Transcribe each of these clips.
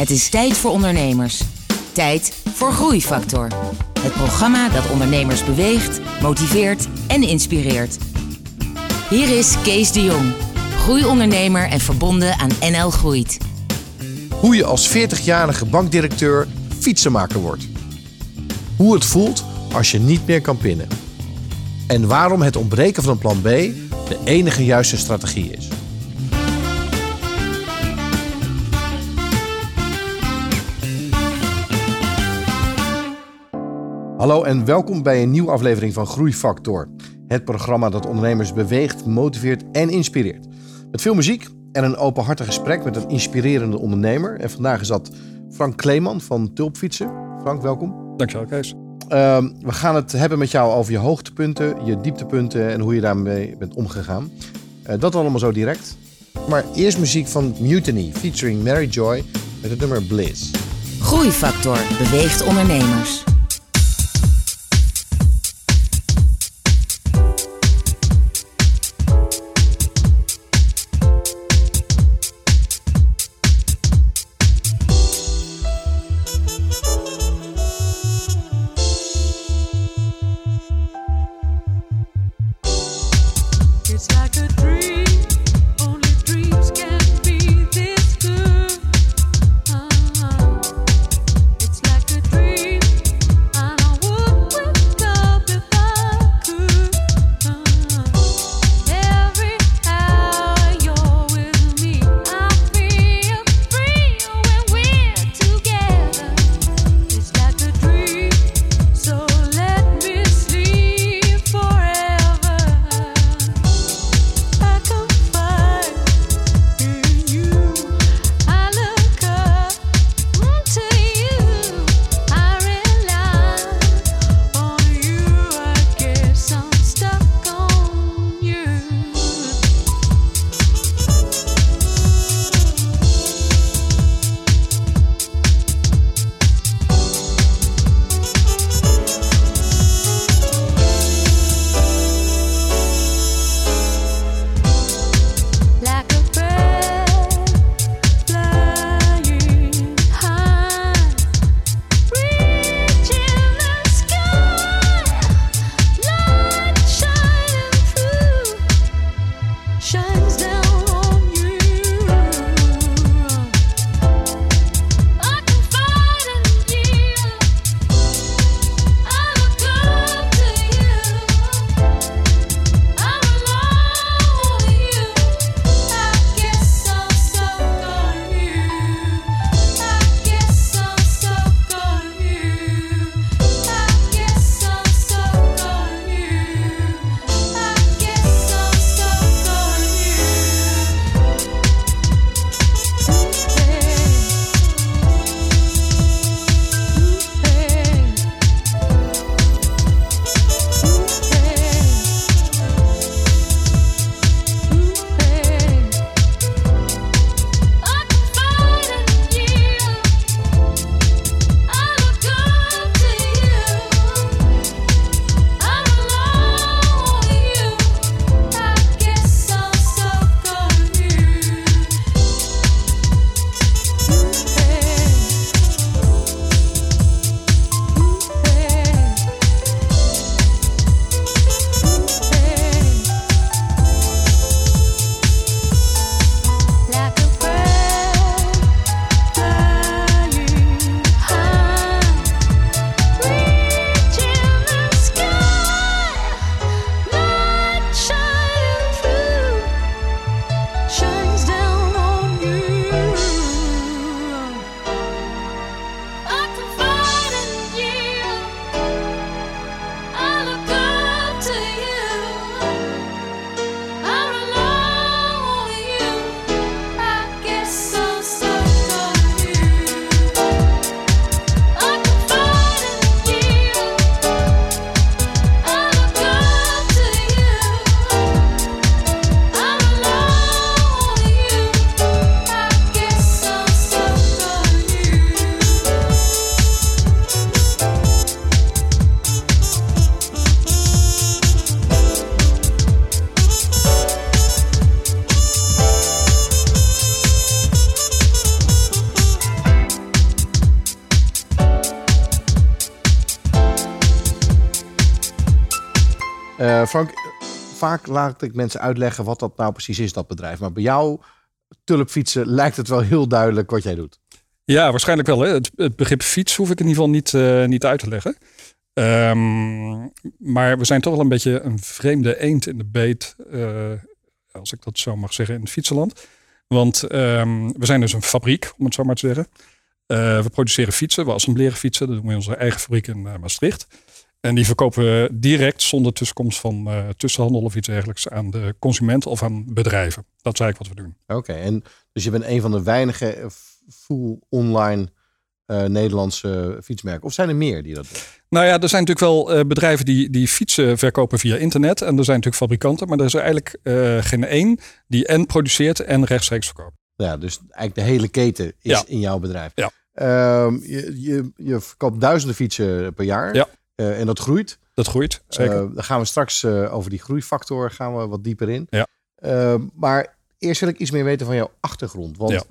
Het is tijd voor ondernemers. Tijd voor Groeifactor. Het programma dat ondernemers beweegt, motiveert en inspireert. Hier is Kees de Jong, groeiondernemer en verbonden aan NL Groeit. Hoe je als 40-jarige bankdirecteur fietsenmaker wordt. Hoe het voelt als je niet meer kan pinnen. En waarom het ontbreken van een plan B de enige juiste strategie is. Hallo en welkom bij een nieuwe aflevering van Groeifactor. Het programma dat ondernemers beweegt, motiveert en inspireert. Met veel muziek en een openhartig gesprek met een inspirerende ondernemer. En vandaag is dat Frank Kleeman van Tulpfietsen. Frank, welkom. Dankjewel, Kees. Ehm, we gaan het hebben met jou over je hoogtepunten, je dieptepunten en hoe je daarmee bent omgegaan. Uh, dat allemaal zo direct. Maar eerst muziek van Mutiny featuring Mary Joy met het nummer Bliss. Groeifactor beweegt ondernemers. Eh, Frank, vaak laat ik mensen uitleggen wat dat nou precies is, dat bedrijf. Maar bij jou, tulpfietsen, lijkt het wel heel duidelijk wat jij doet. Ja, waarschijnlijk wel. Hè? Het, begrip fiets hoef ik in ieder geval niet, eh, niet uit te leggen. Ehm, maar we zijn toch wel een beetje een vreemde eend in de beet, eh, als ik dat zo mag zeggen, in het fietsenland. Want ehm, we zijn dus een fabriek, om het zo maar te zeggen. We produceren fietsen, we assembleren fietsen. Dat doen we in onze eigen fabriek in Maastricht. En die verkopen we direct zonder tussenkomst van eh, tussenhandel of iets dergelijks aan de consument of aan bedrijven. Dat is eigenlijk wat we doen. Oké, en dus je bent een van de weinige eh, full online eh, Nederlandse fietsmerken. Of zijn er meer die dat doen? Nou ja, er zijn natuurlijk wel bedrijven die, die fietsen verkopen via internet. En er zijn natuurlijk fabrikanten, maar er is eigenlijk geen één die en produceert en rechtstreeks verkoopt. Ja, dus eigenlijk de hele keten is Ja. in jouw bedrijf. Ja. Ehm, je, je, je verkoopt duizenden fietsen per jaar. Ja. Eh, en dat groeit. Dat groeit, zeker. Eh, dan gaan we straks eh, over die groeifactor gaan we wat dieper in. Ja. Maar eerst wil ik iets meer weten van jouw achtergrond. Want Ja.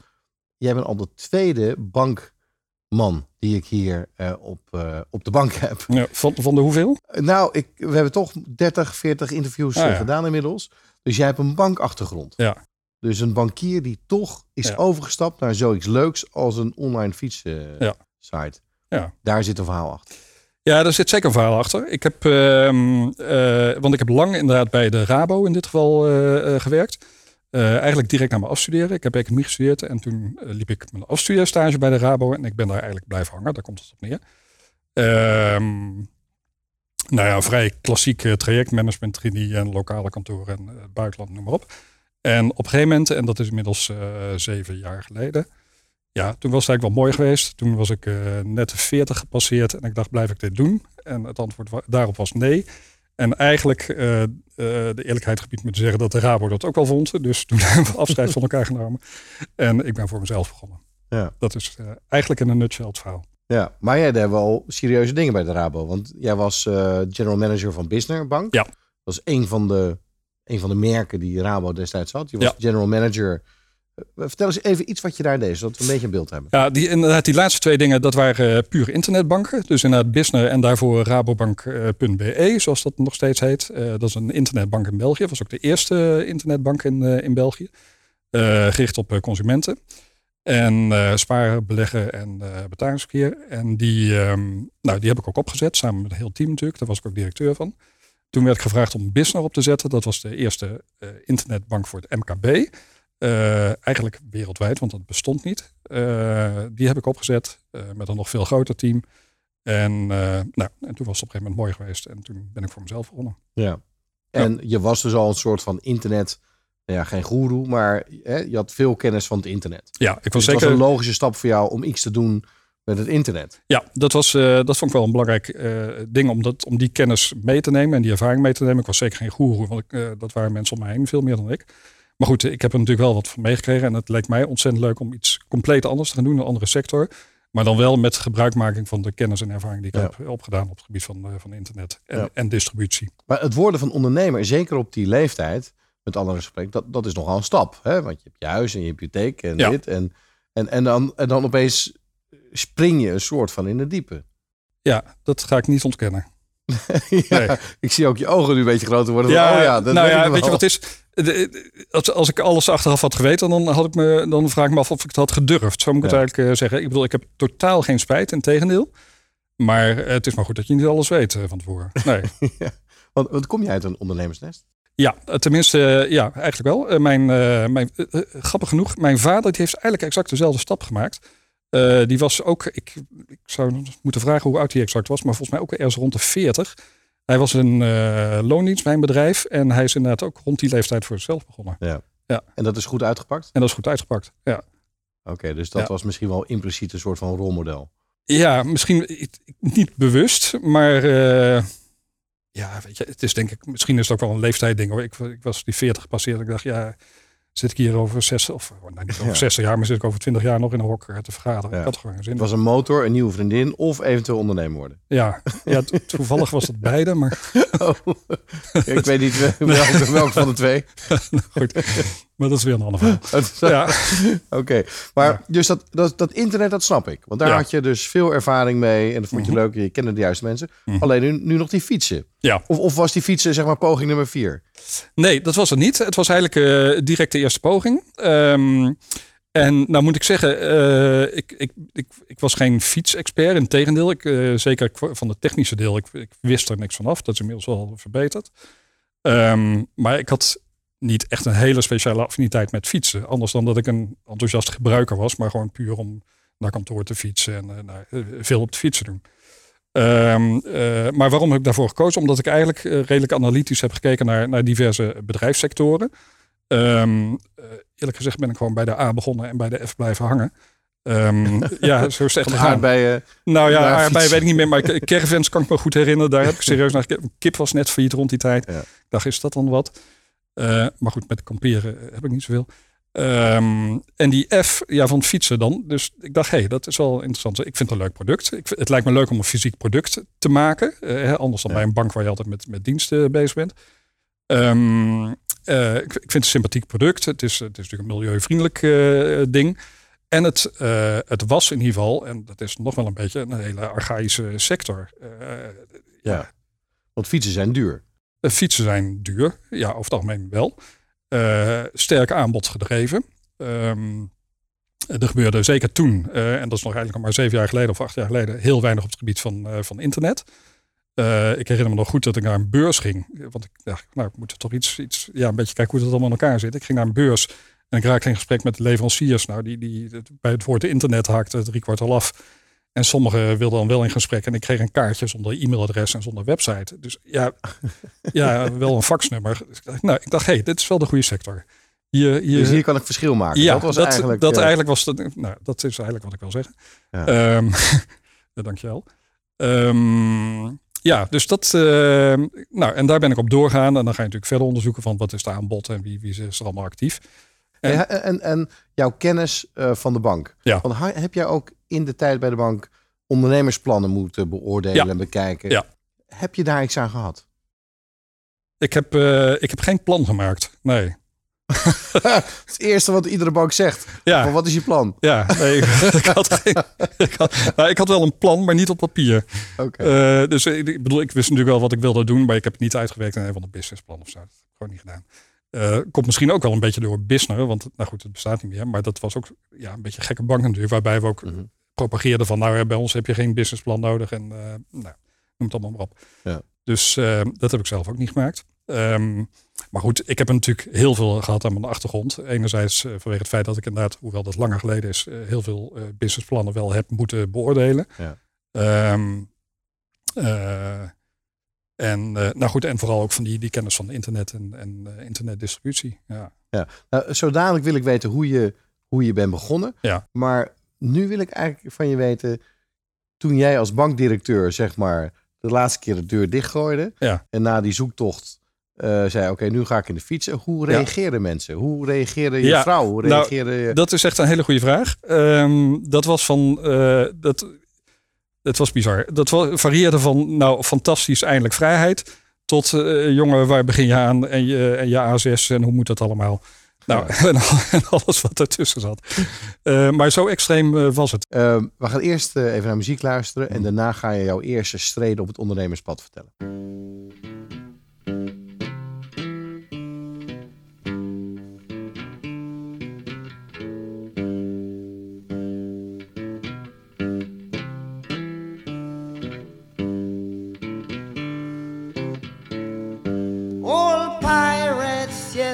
jij bent al de tweede bankman die ik hier op, op de bank heb. ja, van, van de hoeveel? Nou, ik, we hebben toch 30, 40 interviews Ah, ja. gedaan inmiddels. Dus jij hebt een bankachtergrond. Ja. Dus een bankier die toch is overgestapt naar zoiets leuks als een online fietsen site. Ja. Daar zit een verhaal achter. Ja, daar zit zeker een verhaal achter. Ik heb, ehm, eh, want ik heb lang inderdaad bij de Rabo in dit geval eh, eh, gewerkt. Eigenlijk direct na mijn afstuderen. Ik heb economie gestudeerd en toen liep ik mijn afstudeerstage bij de Rabo en ik ben daar eigenlijk blijven hangen. Daar komt het op neer. Ehm, nou ja, vrij klassiek trajectmanagement, trainee en lokale kantoren en buitenland, noem maar op. En op een gegeven moment, en dat is inmiddels zeven jaar geleden, ja, toen was het eigenlijk wel mooi geweest. Toen was ik eh, net de 40 gepasseerd en ik dacht, blijf ik dit doen? En het antwoord wa- daarop was nee. En eigenlijk, eh, eh, de eerlijkheid gebied me te zeggen dat de Rabo dat ook wel vond. Dus toen hebben we afscheid van elkaar genomen. En ik ben voor mezelf begonnen. Ja. Dat is eigenlijk in een nutshell het verhaal. Ja, maar jij deed wel serieuze dingen bij de Rabo. Want jij was general manager van Bisner Bank. Ja. Dat was een van de, een van de merken die Rabo destijds had. Je was Ja. general manager. Eh, Vertel eens even iets wat je daar deed, zodat we een beetje een beeld hebben. Ja, die, inderdaad, die laatste twee dingen, dat waren uh, puur internetbanken. Dus inderdaad Bisner en daarvoor rabobank.be, zoals dat nog steeds heet. Uh, dat is een internetbank in België. Dat was ook de eerste internetbank in, in België. Gericht op consumenten. En sparen, beleggen en betalingsverkeer. En die, um, nou, die heb ik ook opgezet, samen met het hele team natuurlijk. Daar was ik ook directeur van. Toen werd ik gevraagd om Bisner op te zetten. Dat was de eerste internetbank voor het MKB. Uh, eigenlijk wereldwijd, want dat bestond niet. Uh, die heb ik opgezet met een nog veel groter team. En, nou, en toen was het op een gegeven moment mooi geweest. En toen ben ik voor mezelf begonnen. Ja. En ja. je was dus al een soort van internet ja, geen goeroe, maar hè, je had veel kennis van het internet. Ja, ik was dus zeker. Het was een logische stap voor jou om iets te doen met het internet. Ja, dat, was, dat vond ik wel een belangrijk ding om, dat, om die kennis mee te nemen en die ervaring mee te nemen. Ik was zeker geen goeroe, want ik, dat waren mensen om mij heen, veel meer dan ik. Maar goed, ik heb er natuurlijk wel wat van meegekregen en het leek mij ontzettend leuk om iets compleet anders te gaan doen, een andere sector. Maar dan wel met gebruikmaking van de kennis en ervaring die ik ja. heb opgedaan op het gebied van, van internet en, ja. en distributie. Maar het worden van ondernemer, zeker op die leeftijd, met alle respect, dat, dat is nogal een stap. Hè? Want je hebt je huis en je hypotheek en ja. dit. En, en, en, dan, en dan opeens spring je een soort van in de diepe. Ja, dat ga ik niet ontkennen. ja, nee. Ik zie ook je ogen nu een beetje groter worden. Ja, oh ja, dat nou weet ja, weet je wat is? Als, als ik alles achteraf had geweten, dan, had ik me, dan vraag ik me af of ik het had gedurfd. Zo moet ik het eigenlijk zeggen. Ik bedoel, ik heb totaal geen spijt, in tegendeel. Maar het is maar goed dat je niet alles weet van tevoren. Nee. want, want kom jij uit een ondernemersnest? Ja, tenminste, ja, eigenlijk wel. Mijn, mijn, grappig genoeg, mijn vader die heeft eigenlijk exact dezelfde stap gemaakt. Uh, die was ook, ik, ik zou moeten vragen hoe oud hij exact was, maar volgens mij ook ergens rond de 40. Hij was een loondienst bij een bedrijf en hij is inderdaad ook rond die leeftijd voor zichzelf begonnen. Ja. ja. En dat is goed uitgepakt? En dat is goed uitgepakt, ja. Oké, okay, dus dat ja. was misschien wel impliciet een soort van rolmodel. Ja, misschien niet bewust, maar ja, weet je, het is denk ik, misschien is het ook wel een leeftijdding hoor. Ik, ik was die 40 gepasseerd. Ik dacht, ja, zit ik hier over 60 of nou, niet over ja. 60 jaar, maar zit ik over 20 jaar nog in een hok te vergaderen. Ja. Ik had gewoon geen zin. Het was een motor, een nieuwe vriendin of eventueel ondernemer worden. Ja, ja toevallig was het beide, maar. Oh, ik weet niet welke, welke van de twee. Goed. Maar dat is weer een ander verhaal. Ja, Oké, maar dus dat, dat, dat internet, dat snap ik. Want daar Ja. had je dus veel ervaring mee en dat vond je Mhm. leuk je kende de juiste mensen. Mhm. Alleen nu, nu nog die fietsen. ja. Of, of was die fietsen zeg maar poging nummer vier? Nee, dat was het niet. Het was eigenlijk eh, direct de eerste poging. Ehm, en nou moet ik zeggen, eh, ik, ik, ik, ik was geen fietsexpert. Integendeel, ik, eh, zeker van het technische deel, ik, ik wist er niks van af. Dat is inmiddels wel verbeterd. Ehm, maar ik had niet echt een hele speciale affiniteit met fietsen. Anders dan dat ik een enthousiast gebruiker was, maar gewoon puur om naar kantoor te fietsen en eh, nou, eh, veel op de fietsen doen. Ehm, eh, maar waarom heb ik daarvoor gekozen? Omdat ik eigenlijk redelijk analytisch heb gekeken naar, naar diverse bedrijfssectoren. Ehm, eh, eerlijk gezegd ben ik gewoon bij de A begonnen en bij de F blijven hangen. Ehm, ja, zo is het echt Van aardbeien. Nou ja, aardbeien fietsen. weet ik niet meer, maar caravans kan ik me goed herinneren. Daar heb ik serieus naar gekeken. Kip was net failliet rond die tijd. Ja. Ik dacht, is dat dan wat? Eh, maar goed, met kamperen eh, heb ik niet zoveel. Ehm, en die F ja, van fietsen dan. Dus ik dacht, hé, hey, dat is wel interessant. Ik vind het een leuk product. Ik, het lijkt me leuk om een fysiek product te maken. Eh, hè, anders dan Ja. bij een bank waar je altijd met, met diensten bezig bent. Ehm, eh, ik, ik vind het een sympathiek product. Het is, het is natuurlijk een milieuvriendelijk ding. En het, het was in ieder geval, en dat is nog wel een beetje een hele archaïsche sector. Ja. Want fietsen zijn duur. Eh, fietsen zijn duur, ja, over het algemeen wel. Eh, sterk aanbod gedreven. Ehm, er gebeurde zeker toen, eh, en dat is nog eigenlijk maar zeven jaar geleden of acht jaar geleden, heel weinig op het gebied van, van internet. Ik herinner me nog goed dat ik naar een beurs ging. Want ik dacht, nou, ik moet toch iets, iets ja, een beetje kijken hoe het allemaal in elkaar zit. Ik ging naar een beurs en ik raakte in gesprek met leveranciers. Nou, die, die bij het woord internet haakte drie kwart al af. En sommigen wilden dan wel in gesprek. En ik kreeg een kaartje zonder e-mailadres en zonder website. Dus ja, ja wel een faxnummer. Nou, ik dacht, hé, hey, dit is wel de goede sector. Hier, hier, Dus hier kan ik verschil maken. ja, dat was eigenlijk... dat eh, eigenlijk was. Nou, dat is eigenlijk wat ik wil zeggen. Ja. Ehm, ja, dankjewel. Ehm, ja, dus dat. eh, nou, en daar ben ik op doorgaan. En dan ga je natuurlijk verder onderzoeken van wat is de aanbod en wie, wie is er allemaal actief. En- en, en jouw kennis eh, van de bank. Ja. Heb jij ook in de tijd bij de bank ondernemersplannen moeten beoordelen Ja. en bekijken? Ja. Heb je daar iets aan gehad? Ik heb, eh, ik heb geen plan gemaakt. Nee. het eerste wat iedere bank zegt. Ja. Van, wat is je plan? Ja, nee, ik, had geen, ik, had, nou, ik had wel een plan, maar niet op papier. Oké. Eh, dus ik, bedoel, ik wist natuurlijk wel wat ik wilde doen, maar ik heb het niet uitgewerkt in een van de businessplan of zo. Dat heb ik gewoon niet gedaan. Eh, komt misschien ook wel een beetje door Business, want nou goed, het bestaat niet meer. Maar dat was ook ja, een beetje een gekke bank natuurlijk, waarbij we ook Mhm. Propageerden van, nou bij ons heb je geen businessplan nodig en eh, nou, noem het allemaal maar op. Ja. Dus eh, dat heb ik zelf ook niet gemaakt. Ehm, maar goed, ik heb natuurlijk heel veel gehad aan mijn achtergrond. Enerzijds eh, vanwege het feit dat ik inderdaad, hoewel dat langer geleden is, heel veel eh, businessplannen wel heb moeten beoordelen. Ja. Ehm, eh, en nou goed, en vooral ook van die, die kennis van internet en, en internetdistributie. Ja. Nou, zo dadelijk wil ik weten hoe je, hoe je bent begonnen. Ja. Maar nu wil ik eigenlijk van je weten, toen jij als bankdirecteur zeg maar de laatste keer de deur dichtgooide Ja. en na die zoektocht eh, zei oké, nu ga ik in de fietsen. Hoe Ja. reageren mensen? Hoe reageerde je Ja, vrouw? Hoe nou, je... Dat is echt een hele goede vraag. Ehm, dat was van. eh, dat, het was bizar. Dat varieerde van. Nou, fantastisch, eindelijk vrijheid. Tot. eh, jongen, waar begin je aan? En je, en je A6 en hoe moet dat allemaal? Nou, en, al- en alles wat ertussen zat. Eh, maar zo extreem eh, was het. Ehm, we gaan eerst eh, even naar muziek luisteren en daarna ga je jouw eerste streden op het ondernemerspad vertellen.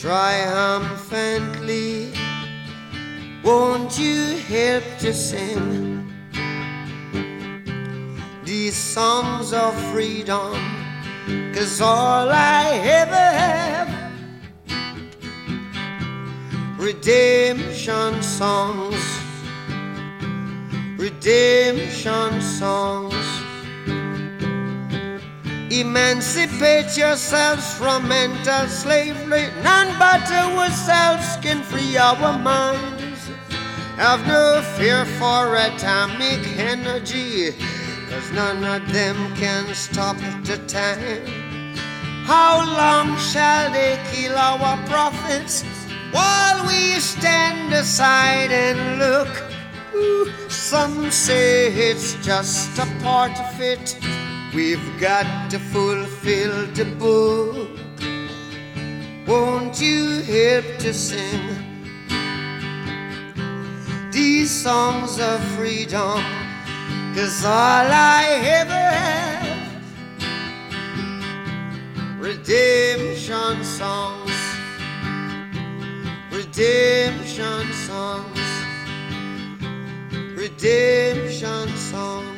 triumphantly. Won't you help to sing these songs of freedom? Cause all I ever have redemption songs, redemption songs. Emancipate yourselves from mental slavery. None but ourselves can free our minds. Have no fear for atomic energy, cause none of them can stop the time. How long shall they kill our prophets while we stand aside and look? Ooh, some say it's just a part of it. We've got to fulfill the book. Won't you help to sing these songs of freedom? Cause all I ever have redemption songs, redemption songs, redemption songs.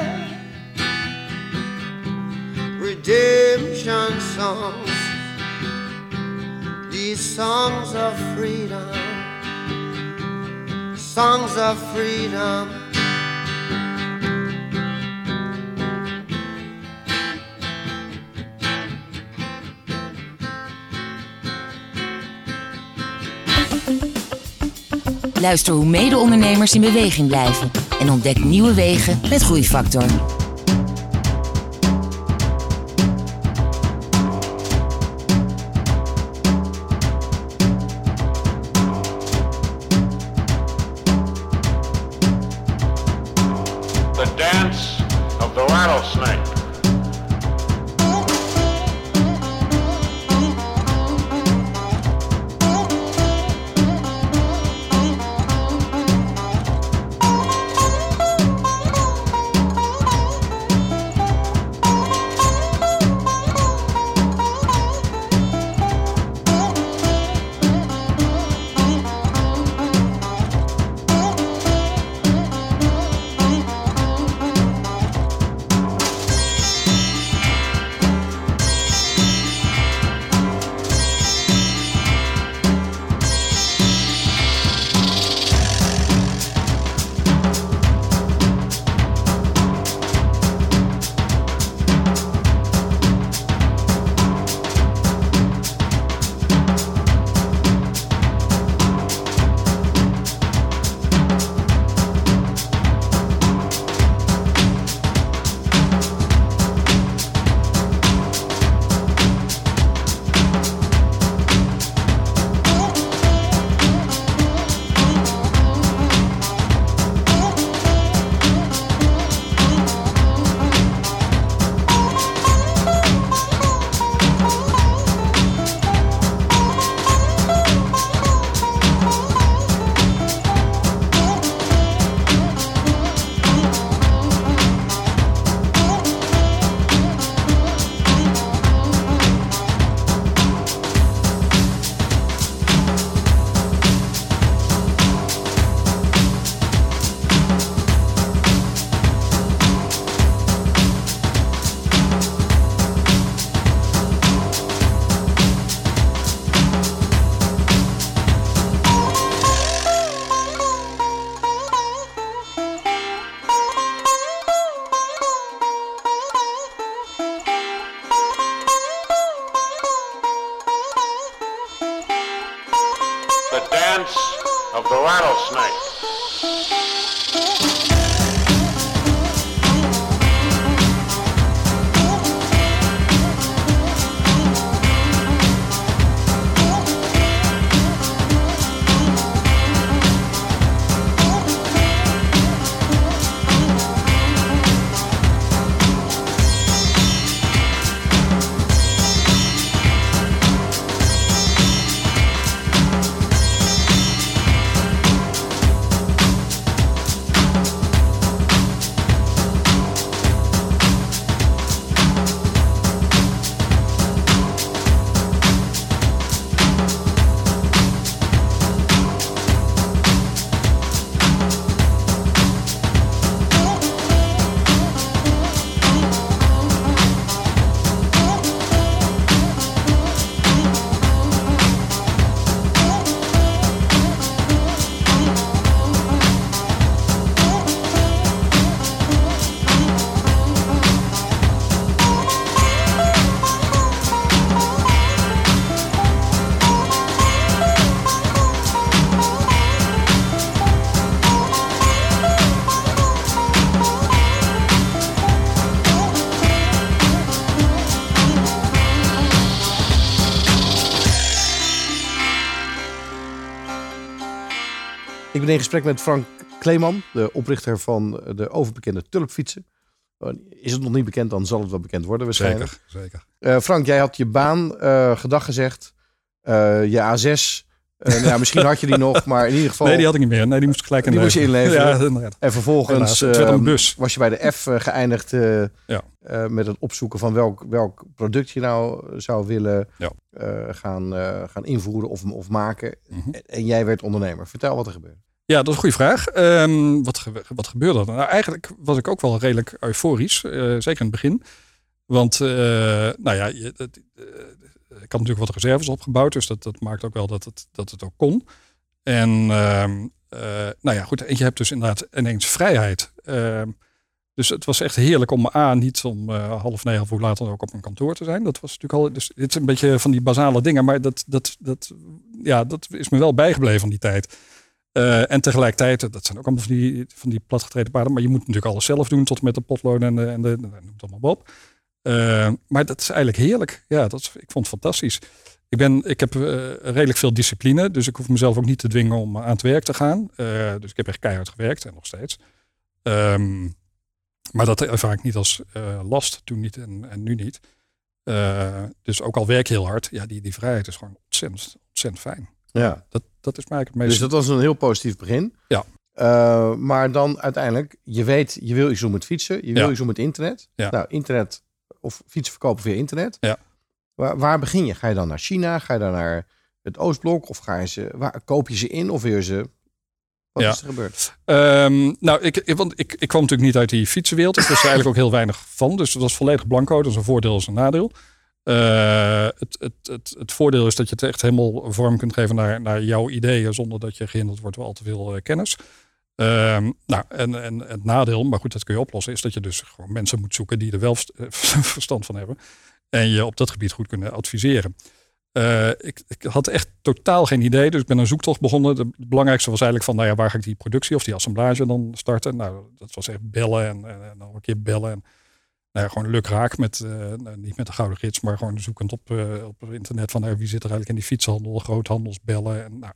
redemption songs. These songs of freedom, songs of freedom. Luister hoe mede-ondernemers in beweging blijven en ontdek nieuwe wegen met Groeifactor. Dance of the rattlesnake. In gesprek met Frank Kleeman, de oprichter van de overbekende tulpfietsen. Oh, Is het nog niet bekend, dan zal het wel bekend worden waarschijnlijk. Zeker, zeker. Eh, Frank, jij had je baan eh, gedag gezegd. Eh, je A6. eh, nou, ja, misschien had je die nog, maar in ieder geval. Nee, die had ik niet meer. Nee, die moest ik gelijk Die inleveren. moest je inleveren. Ja. En vervolgens Helaas, ehm, was je bij de F eh, geëindigd eh, Ja. eh, met het opzoeken van welk, welk product je nou zou willen eh, gaan, eh, gaan invoeren of, of maken. Mhm. En, en jij werd ondernemer. Vertel wat er gebeurde. Ja, dat is een goede vraag. Ehm, wat, wat gebeurde er? Nou, eigenlijk was ik ook wel redelijk euforisch, eh, zeker in het begin. Want, eh, nou ja, je, eh, ik had natuurlijk wat reserves opgebouwd, dus dat, dat maakt ook wel dat het, dat het ook kon. En, ehm, eh, nou ja, goed, en je hebt dus inderdaad ineens vrijheid. Ehm, dus het was echt heerlijk om A, niet om half negen of hoe later ook op een kantoor te zijn. Dat was natuurlijk al, dus dit is een beetje van die basale dingen, maar dat, dat, dat, ja, dat is me wel bijgebleven van die tijd. Eh, en tegelijkertijd, dat zijn ook allemaal van die, van die platgetreden paarden. Maar je moet natuurlijk alles zelf doen, tot en met de potloden en de, en de noem het allemaal maar op. Eh, maar dat is eigenlijk heerlijk. Ja, dat is, ik vond het fantastisch. Ik, ben, ik heb eh, redelijk veel discipline, dus ik hoef mezelf ook niet te dwingen om aan het werk te gaan. Dus ik heb echt keihard gewerkt en nog steeds. Ehm, maar dat ervaar ik niet als last, toen niet en, en nu niet. Dus ook al werk je heel hard, ja, die, die vrijheid is gewoon ontzettend, ontzettend fijn. Ja. Dat, dat is eigenlijk het meest... Dus dat was een heel positief begin. Ja. Eh, maar dan uiteindelijk, je weet, je wil iets doen met fietsen. Je wil Ja. iets doen met internet. Ja. Nou, internet of fietsen verkopen via internet. Ja. Waar, waar begin je? Ga je dan naar China? Ga je dan naar het Oostblok? Of ga je ze, waar, koop je ze in? Of je ze... Wat Ja. is er gebeurd? Ehm, nou, ik, ik- want ik, ik kwam natuurlijk niet uit die fietsenwereld. Ik wist er eigenlijk ook heel weinig van. Dus dat was volledig blanco. Dat is een voordeel en een nadeel. Eh, het, het, het, voordeel is dat je het echt helemaal vorm kunt geven naar, naar jouw ideeën. Zonder dat je gehinderd wordt door al te veel eh, kennis. Ehm, nou, en, en het nadeel, maar goed, dat kun je oplossen, is dat je dus gewoon mensen moet zoeken die er wel eh, verstand van hebben. En je op dat gebied goed kunnen adviseren. Ik, ik had echt totaal geen idee, dus ik ben een zoektocht begonnen. Het belangrijkste was eigenlijk van, nou ja, waar ga ik die productie of die assemblage dan starten? Nou, dat was echt bellen en, en, en nog een keer bellen. En, nou ja, gewoon lukraak met, eh, nou, niet met de gouden gids, maar gewoon zoekend op, eh, op internet van nou, wie zit er eigenlijk in die fietshandel, groothandels, bellen. En, nou.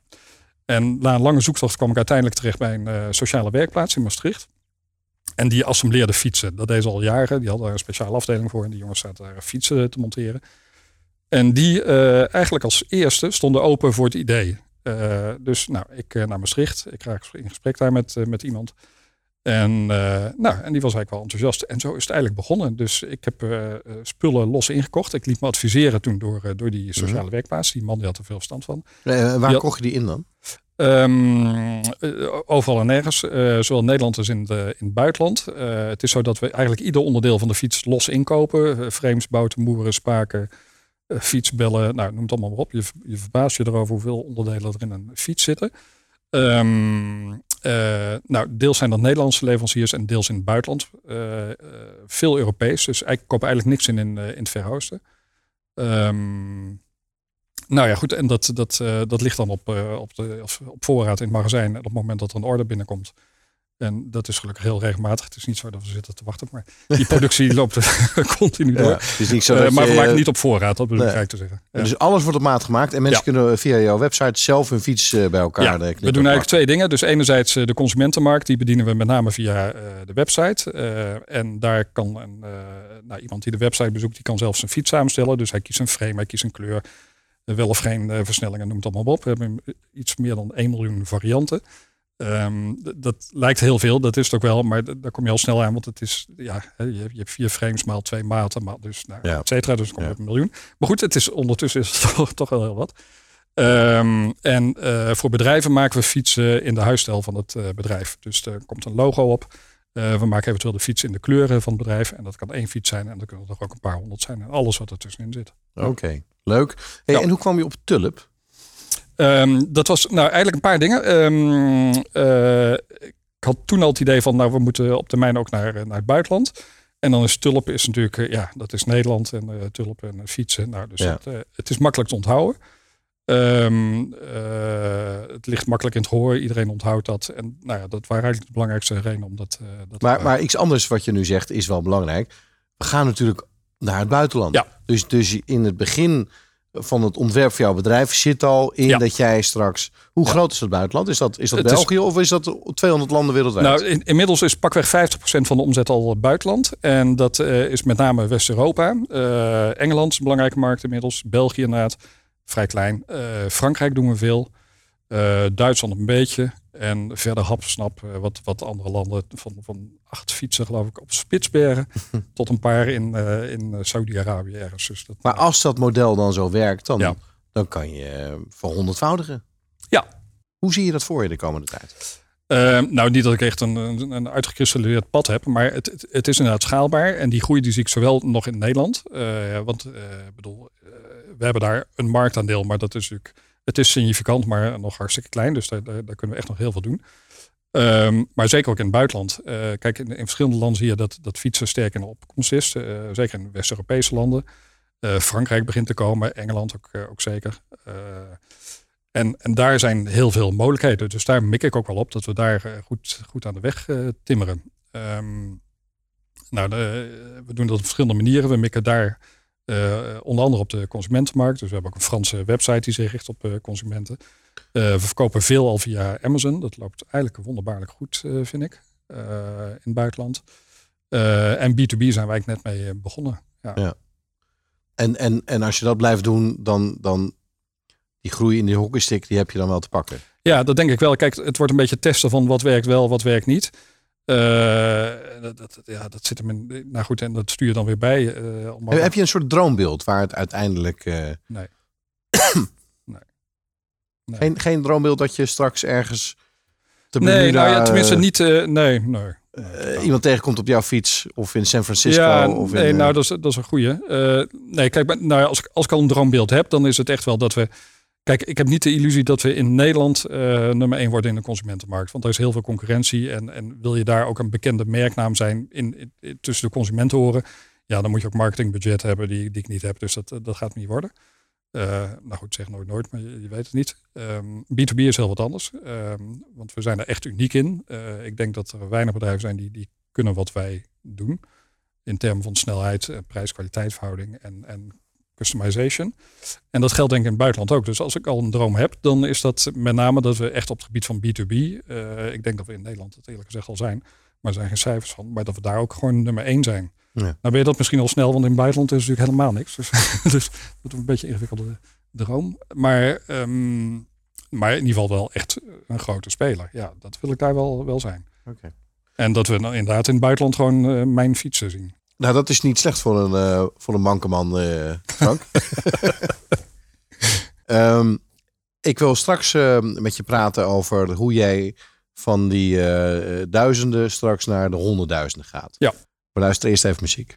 en na een lange zoektocht kwam ik uiteindelijk terecht bij een eh, sociale werkplaats in Maastricht. En die assembleerde fietsen. Dat deed ze al jaren. Die hadden daar een speciale afdeling voor. En die jongens zaten daar fietsen te monteren. En die eh, eigenlijk als eerste stonden open voor het idee. Eh, dus nou, ik eh, naar Maastricht. Ik raak in gesprek daar met, eh, met iemand. En, eh, nou, en die was eigenlijk wel enthousiast. En zo is het eigenlijk begonnen. Dus ik heb eh, eh, spullen los ingekocht. Ik liet me adviseren toen door, door die sociale werkplaats. Die man die had er veel verstand van. Waar kocht je die in dan? Ehm, eh, overal en nergens, zowel in Nederland als in, de, in het buitenland. Het is zo dat we eigenlijk ieder onderdeel van de fiets los inkopen. Frames, bouten, moeren, spaken, fietsbellen, nou, noem het allemaal maar op. Je, je verbaast je erover hoeveel onderdelen er in een fiets zitten. Ehm, eh, nou, deels zijn dat Nederlandse leveranciers en deels in het buitenland. Eh, eh, veel Europees, dus ik koop eigenlijk niks in in, in het Verre Oosten. Ehm, Nou ja, goed. En dat, dat, dat ligt dan op, op, de, op voorraad in het magazijn. Op het moment dat er een order binnenkomt. En dat is gelukkig heel regelmatig. Het is niet zo dat we zitten te wachten. Maar die productie loopt continu door. Ja, het is niet zo Eh, maar je- we maken niet op voorraad, dat bedoel ik Nee. eigenlijk te zeggen. Ja. Dus alles wordt op maat gemaakt. En mensen Ja. kunnen via jouw website zelf hun fiets eh, bij elkaar Ja, we doen eigenlijk twee dingen. Dus enerzijds eh, de consumentenmarkt, die bedienen we met name via de website. En daar kan een, nou, iemand die de website bezoekt, die kan zelf zijn fiets samenstellen. Dus hij kiest een frame, hij kiest een kleur, wel of geen versnellingen, noem het allemaal op. We hebben iets meer dan 1 miljoen varianten. Ehm, dat lijkt heel veel, dat is het ook wel, maar daar kom je al snel aan, want het is, ja, je, hebt- je hebt vier frames maal twee maten, maal, dus, nou, Ja. et cetera, dus kom je Ja. op een miljoen. Maar goed, het is ondertussen is het toch, toch wel heel wat. Ehm, en eh, voor bedrijven maken we fietsen in de huisstijl van het eh, bedrijf. Dus er komt een logo op. Eh, we maken eventueel de fiets in de kleuren van het bedrijf. En dat kan één fiets zijn en dan kunnen er ook een paar honderd zijn. En alles wat er tussenin zit. Oké, leuk. Hey, Ja. En hoe kwam je op Tulp? Ehm, dat was nou eigenlijk een paar dingen. Ehm, eh, ik had toen al het idee van, nou, we moeten op termijn ook naar, eh, naar het buitenland. En dan is Tulp is natuurlijk, eh, ja, dat is Nederland en eh, Tulp en fietsen. Nou, dus Ja. het, het is makkelijk te onthouden. Ehm, eh, het ligt makkelijk in het gehoor. Iedereen onthoudt dat. En nou ja, dat waren eigenlijk de belangrijkste redenen om dat, dat Maar, maar iets anders wat je nu zegt is wel belangrijk. We gaan natuurlijk naar het buitenland. Ja. Dus, dus in het begin van het ontwerp van jouw bedrijf zit al in Ja. dat jij straks... Hoe groot is het buitenland? Is dat, is dat Het is- België of is dat 200 landen wereldwijd? Nou, in, inmiddels is pakweg 50% van de omzet al buitenland. En dat eh, is met name West-Europa. Eh, Engeland is een belangrijke markt inmiddels. België inderdaad, vrij klein. Eh, Frankrijk doen we veel. Duitsland een beetje. En verder hapsnap eh, wat, wat andere landen. Van, van acht fietsen geloof ik op Spitsbergen. tot een paar in, eh, in eh, Saudi-Arabië ergens. Dus dat, maar als dat model dan zo werkt, dan, Ja. dan kan je verhonderdvoudigen. Ja. Hoe zie je dat voor je de komende tijd? Eh, nou, niet dat ik echt een, een, een uitgekristalliseerd pad heb, maar het, het, het is inderdaad schaalbaar. En die groei die zie ik zowel nog in Nederland. want bedoel, we hebben daar een marktaandeel, maar dat is natuurlijk, het is significant, maar nog hartstikke klein. Dus daar, daar, kunnen we echt nog heel veel doen. Ehm, maar zeker ook in het buitenland. Eh, kijk, in, in verschillende landen zie je dat, dat fietsen sterk in de opkomst is. Eh, zeker in West-Europese landen. Eh, Frankrijk begint te komen, Engeland ook, ook zeker. En, en daar zijn heel veel mogelijkheden. Dus daar mik ik ook wel op dat we daar goed, goed aan de weg timmeren. Ehm, nou, de- we doen dat op verschillende manieren. We mikken daar eh, onder andere op de consumentenmarkt. Dus we hebben ook een Franse website die zich richt op eh, consumenten. Eh, we verkopen veel al via Amazon. Dat loopt eigenlijk wonderbaarlijk goed, vind ik, in het buitenland. En B2B zijn wij net mee begonnen. Ja. En, en, en als je dat blijft doen, dan, dan die groei in die hockeystick, die heb je dan wel te pakken. Ja, dat denk ik wel. Kijk, het wordt een beetje testen van wat werkt wel, wat werkt niet. Eh, dat, dat, ja, dat zit hem in. Nou goed, en dat stuur je dan weer bij. eh, om Heb, je een soort droombeeld waar het uiteindelijk... eh, Nee. nee. Nee. Geen, geen droombeeld dat je straks ergens... Te nee, nou ja, tenminste niet. nee, nee. iemand tegenkomt op jouw fiets of in San Francisco. ja, of in, nee, nou, dat is, dat is een goeie. Eh, nee, kijk, maar, nou ja, als, als ik al een droombeeld heb, dan is het echt wel dat we. Kijk, ik heb niet de illusie dat we in Nederland eh, nummer één worden in de consumentenmarkt. Want er is heel veel concurrentie. En, en wil je daar ook een bekende merknaam zijn in, tussen de consumenten horen. Ja, dan moet je ook marketingbudget hebben die, die ik niet heb. Dus dat, eh, dat gaat niet worden. Eh, nou goed, zeg nooit nooit, maar je, weet het niet. Ehm, B2B is heel wat anders. Ehm, want we zijn er echt uniek in. Ik denk dat er weinig bedrijven zijn die, die kunnen wat wij doen. In termen van snelheid, prijs-kwaliteitsverhouding en, en customization. En dat geldt denk ik in het buitenland ook. Dus als ik al een droom heb, dan is dat met name dat we echt op het gebied van B2B. eh, ik denk dat we in Nederland het eerlijk gezegd al zijn. Maar er zijn geen cijfers van. Maar dat we daar ook gewoon nummer één zijn. Ja. Nou ben je dat misschien al snel, want in het buitenland is natuurlijk helemaal niks. Dus, dus dat is een beetje een ingewikkelde droom. Maar, ehm, maar in ieder geval wel echt een grote speler. Ja, dat wil ik daar wel, wel zijn. Oké. En dat we dan inderdaad in het buitenland gewoon eh, mijn fietsen zien. Nou, dat is niet slecht voor een, eh voor een mankeman, eh Frank. Ehm, ik wil straks eh, met je praten over hoe jij van die eh, duizenden straks naar de honderdduizenden gaat. Ja. Maar luister eerst even muziek.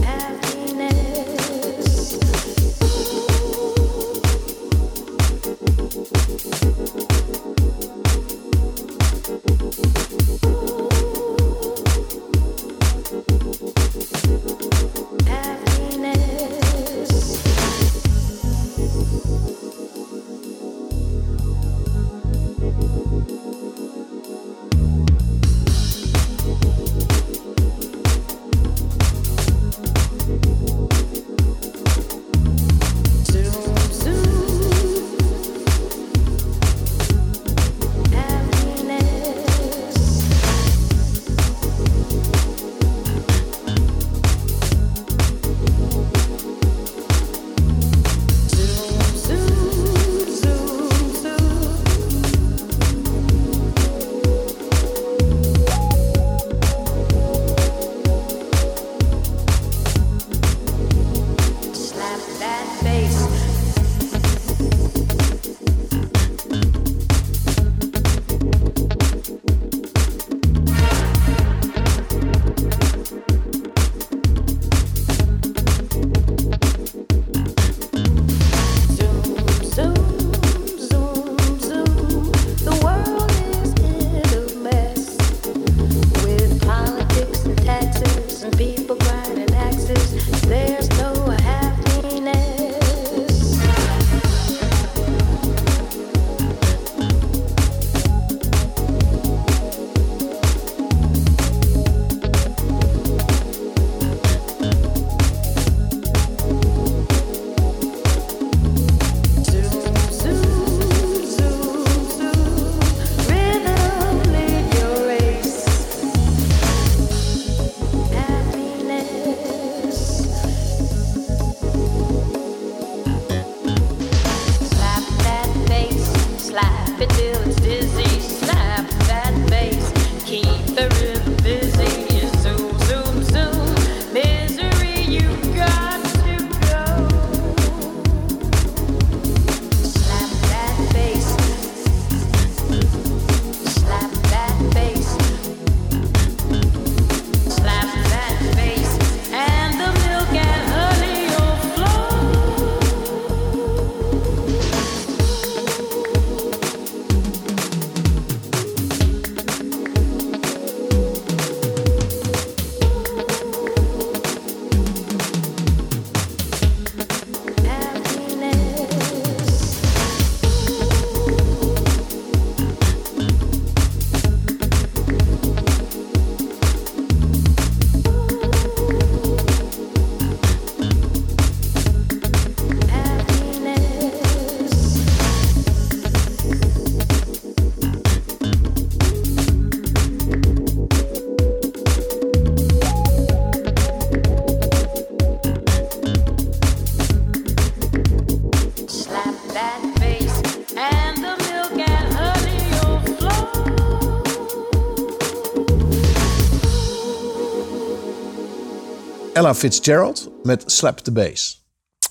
Ella Fitzgerald met Slap the Bass.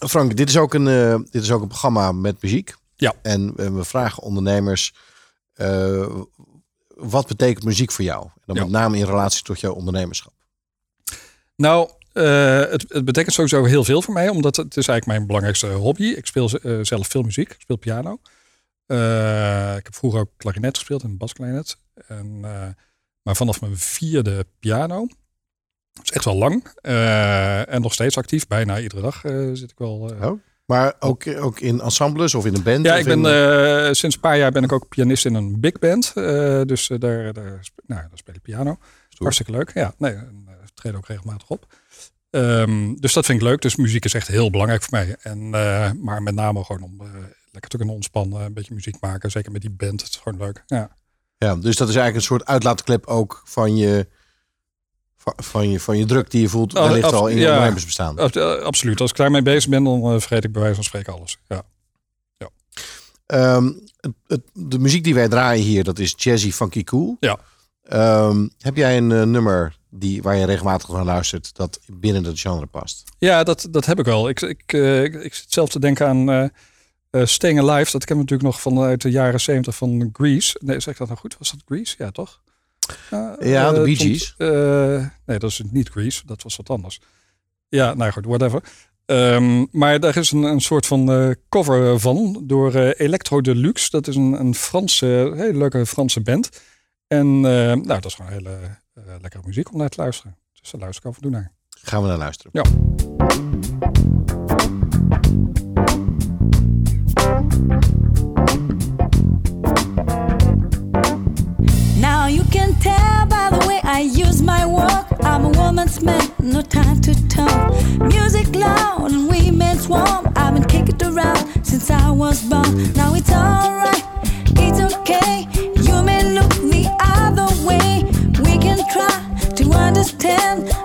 Frank, dit is ook een, eh, dit is ook een programma met muziek. Ja. En eh, we vragen ondernemers, eh, wat betekent muziek voor jou? En dan Ja. met name in relatie tot jouw ondernemerschap. Nou, het, het betekent sowieso heel veel voor mij, omdat het is eigenlijk mijn belangrijkste hobby. Ik speel zelf veel muziek, ik speel piano. Ik heb vroeger ook klarinet gespeeld en basklarinet. En, maar vanaf mijn vierde piano, dat is echt wel lang. eh, en nog steeds actief, bijna iedere dag eh, zit ik wel. eh. Oh. Maar ook, ook in ensembles of in een band? Ja, ik ben in- sinds een paar jaar ben ik ook pianist in een big band. dus daar, daar, nou, daar speel ik piano. Hartstikke leuk. Ja, nee, en, treden ook regelmatig op. Ehm, dus dat vind ik leuk. Dus muziek is echt heel belangrijk voor mij. En, maar met name gewoon om lekker te kunnen ontspannen, een beetje muziek maken. Zeker met die band. Het is gewoon leuk. Ja. Ja, dus dat is eigenlijk een soort uitlaatklep ook van je, van je, van je druk die je voelt oh, wellicht al in je ja, bestaan. Eh, absoluut. Als ik daarmee bezig ben, dan eh, vergeet ik bij wijze van spreken alles. Ja. ja. Ehm, het, de muziek die wij draaien hier, dat is jazzy van cool. Ja. Ehm, heb jij een eh, nummer die, waar je regelmatig naar luistert dat binnen dat genre past? Ja, dat, dat heb ik wel. Ik, ik, uh, ik, zit zelf te denken aan uh, Staying Alive. Dat ken ik natuurlijk nog vanuit de jaren zeventig van Grease. Nee, zeg ik dat nou goed? Was dat Grease? Ja, toch? Eh, ja, de eh, Bee eh, nee, dat is niet Grease. Dat was wat anders. Ja, nou goed, whatever. Ehm, maar daar is een, een soort van cover van door Electro Deluxe. Dat is een, een Franse, hele leuke Franse band. En nou, dat is gewoon hele lekkere muziek om naar te luisteren. Dus daar luister ik af en toe naar. Gaan we naar luisteren. Ja. no time to talk. Music loud and we may warm. I've been kicking around since I was born. Now it's alright, it's okay. You may look the other way. We can try to understand.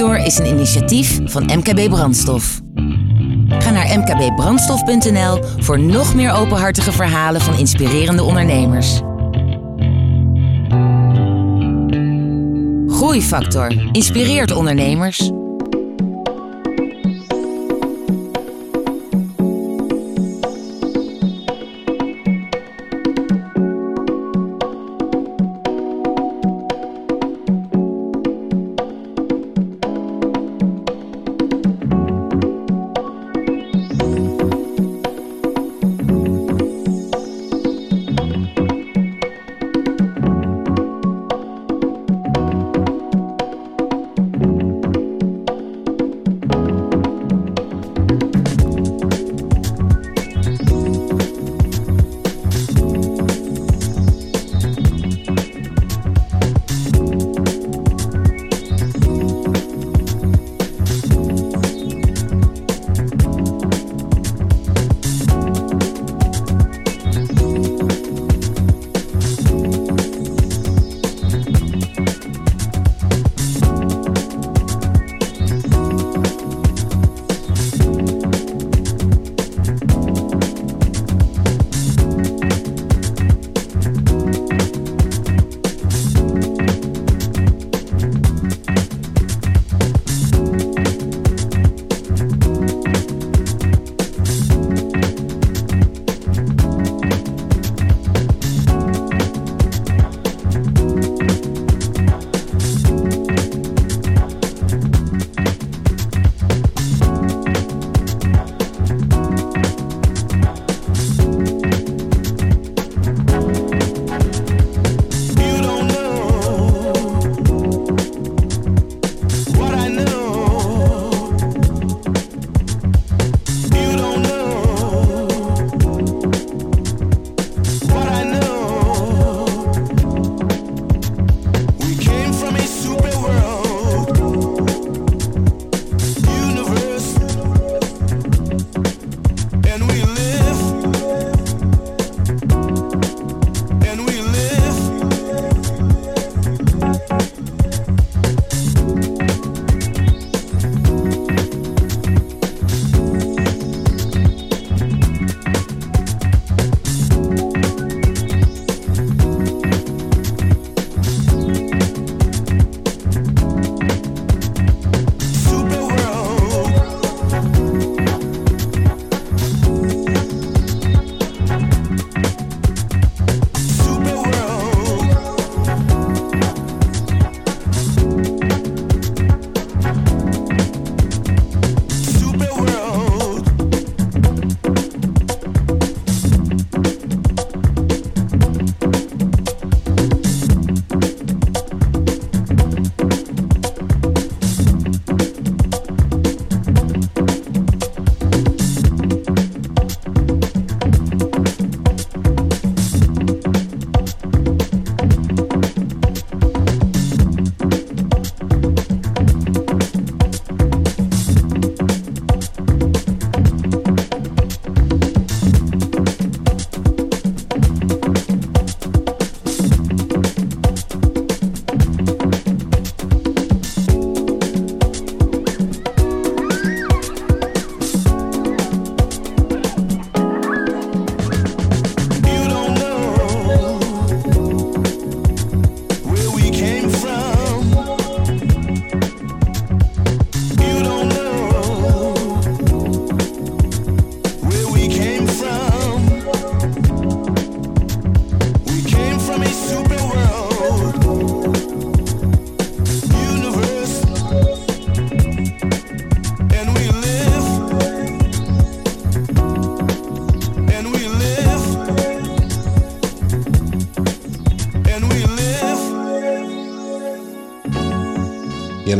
Is een initiatief van MKB Brandstof. Ga naar mkbbrandstof.nl voor nog meer openhartige verhalen van inspirerende ondernemers. Groeifactor inspireert ondernemers.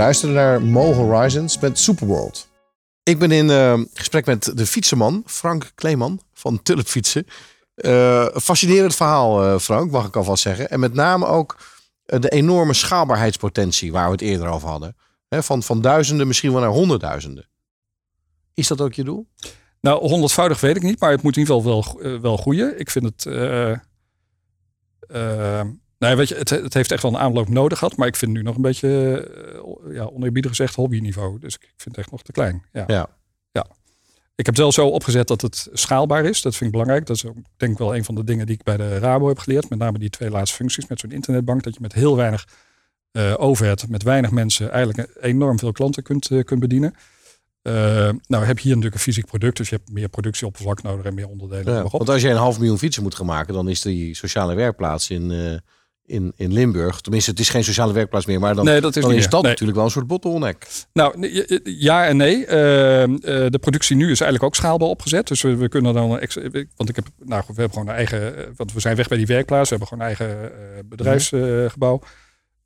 Luisterde naar Mo Horizons met Superworld. Ik ben in eh, gesprek met de fietsenman Frank Kleeman van Tulp Fietsen. Eh, een fascinerend verhaal, eh, Frank, mag ik alvast zeggen. En met name ook de enorme schaalbaarheidspotentie waar we het eerder over hadden. Hè, van, van duizenden misschien wel naar honderdduizenden. Is dat ook je doel? Nou, honderdvoudig weet ik niet, maar het moet in ieder geval wel, wel groeien. Ik vind het. Ja, weet je, het, het heeft echt wel een aanloop nodig gehad, maar ik vind het nu nog een beetje, eh, ja, oneerbiedig gezegd, hobbyniveau. Dus ik vind het echt nog te klein. Ja. Ja. Ik heb het wel zo opgezet dat het schaalbaar is. Dat vind ik belangrijk. Dat is ook, denk ik wel een van de dingen die ik bij de Rabo heb geleerd. Met name die twee laatste functies met zo'n internetbank. Dat je met heel weinig eh overhead, met weinig mensen, eigenlijk enorm veel klanten kunt, kunt bedienen. Nou heb je hier natuurlijk een fysiek product, dus je hebt meer productieoppervlak nodig en meer onderdelen. Ja, want als je een half miljoen fietsen moet gaan maken, dan is die sociale werkplaats in, in, in Limburg. Tenminste, het is geen sociale werkplaats meer, maar dan, Nee, dat is dan dat Nee. natuurlijk wel een soort bottleneck. Nou, eh, ja en nee. Eh, eh, de productie nu is eigenlijk ook schaalbaar opgezet. Dus we, we kunnen dan, extra- want ik heb, nou we hebben gewoon een eigen, eh, want we zijn weg bij die werkplaats. We hebben gewoon een eigen eh, bedrijfsgebouw.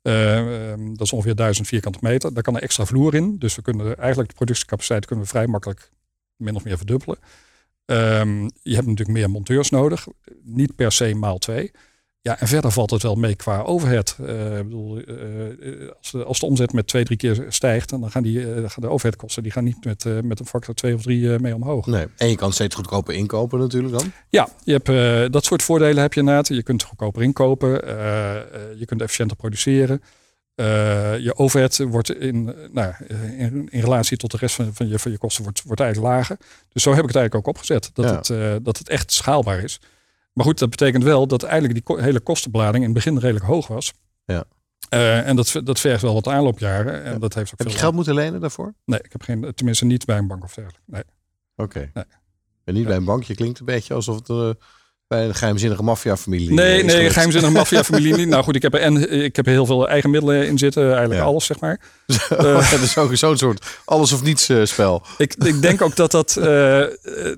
Eh, ehm, dat is ongeveer 1000 vierkante meter. Daar kan een extra vloer in. Dus we kunnen eigenlijk de productiecapaciteit kunnen we vrij makkelijk min of meer verdubbelen. Ehm, je hebt natuurlijk meer monteurs nodig. Niet per se maal twee. Ja, en verder valt het wel mee qua overhead. Eh, ik bedoel, eh, eh, als, de, als de omzet met twee, drie keer stijgt, dan gaan, die, gaan de overheadkosten die gaan niet met, met een factor twee of drie mee omhoog. Nee. En je kan steeds goedkoper inkopen natuurlijk dan. Ja, je hebt, dat soort voordelen heb je inderdaad. Je kunt goedkoper inkopen, je kunt efficiënter produceren. Je overhead wordt in, nou, in, in relatie tot de rest van, van, je, van je kosten wordt, wordt eigenlijk lager. Dus zo heb ik het eigenlijk ook opgezet. Dat, Ja. het, dat het echt schaalbaar is. Maar goed, dat betekent wel dat eigenlijk die ko- hele kostenbelading in het begin redelijk hoog was. Ja. Eh, en dat, dat vergt wel wat aanloopjaren. En dat heeft ook Heb je geld moeten lenen daarvoor? Nee, ik heb geen, tenminste niet bij een bank of dergelijke. Nee. Oké. Nee. En niet bij een bankje klinkt een beetje alsof het eh, bij een geheimzinnige maffiafamilie Nee, eh, nee, gelukt. geheimzinnige maffiafamilie niet. Nou goed, ik heb en ik heb heel veel eigen middelen in zitten. Eigenlijk Ja. alles, zeg maar. dat is ook zo'n soort alles of niets eh, spel. Ik, ik denk ook dat dat... eh, eh,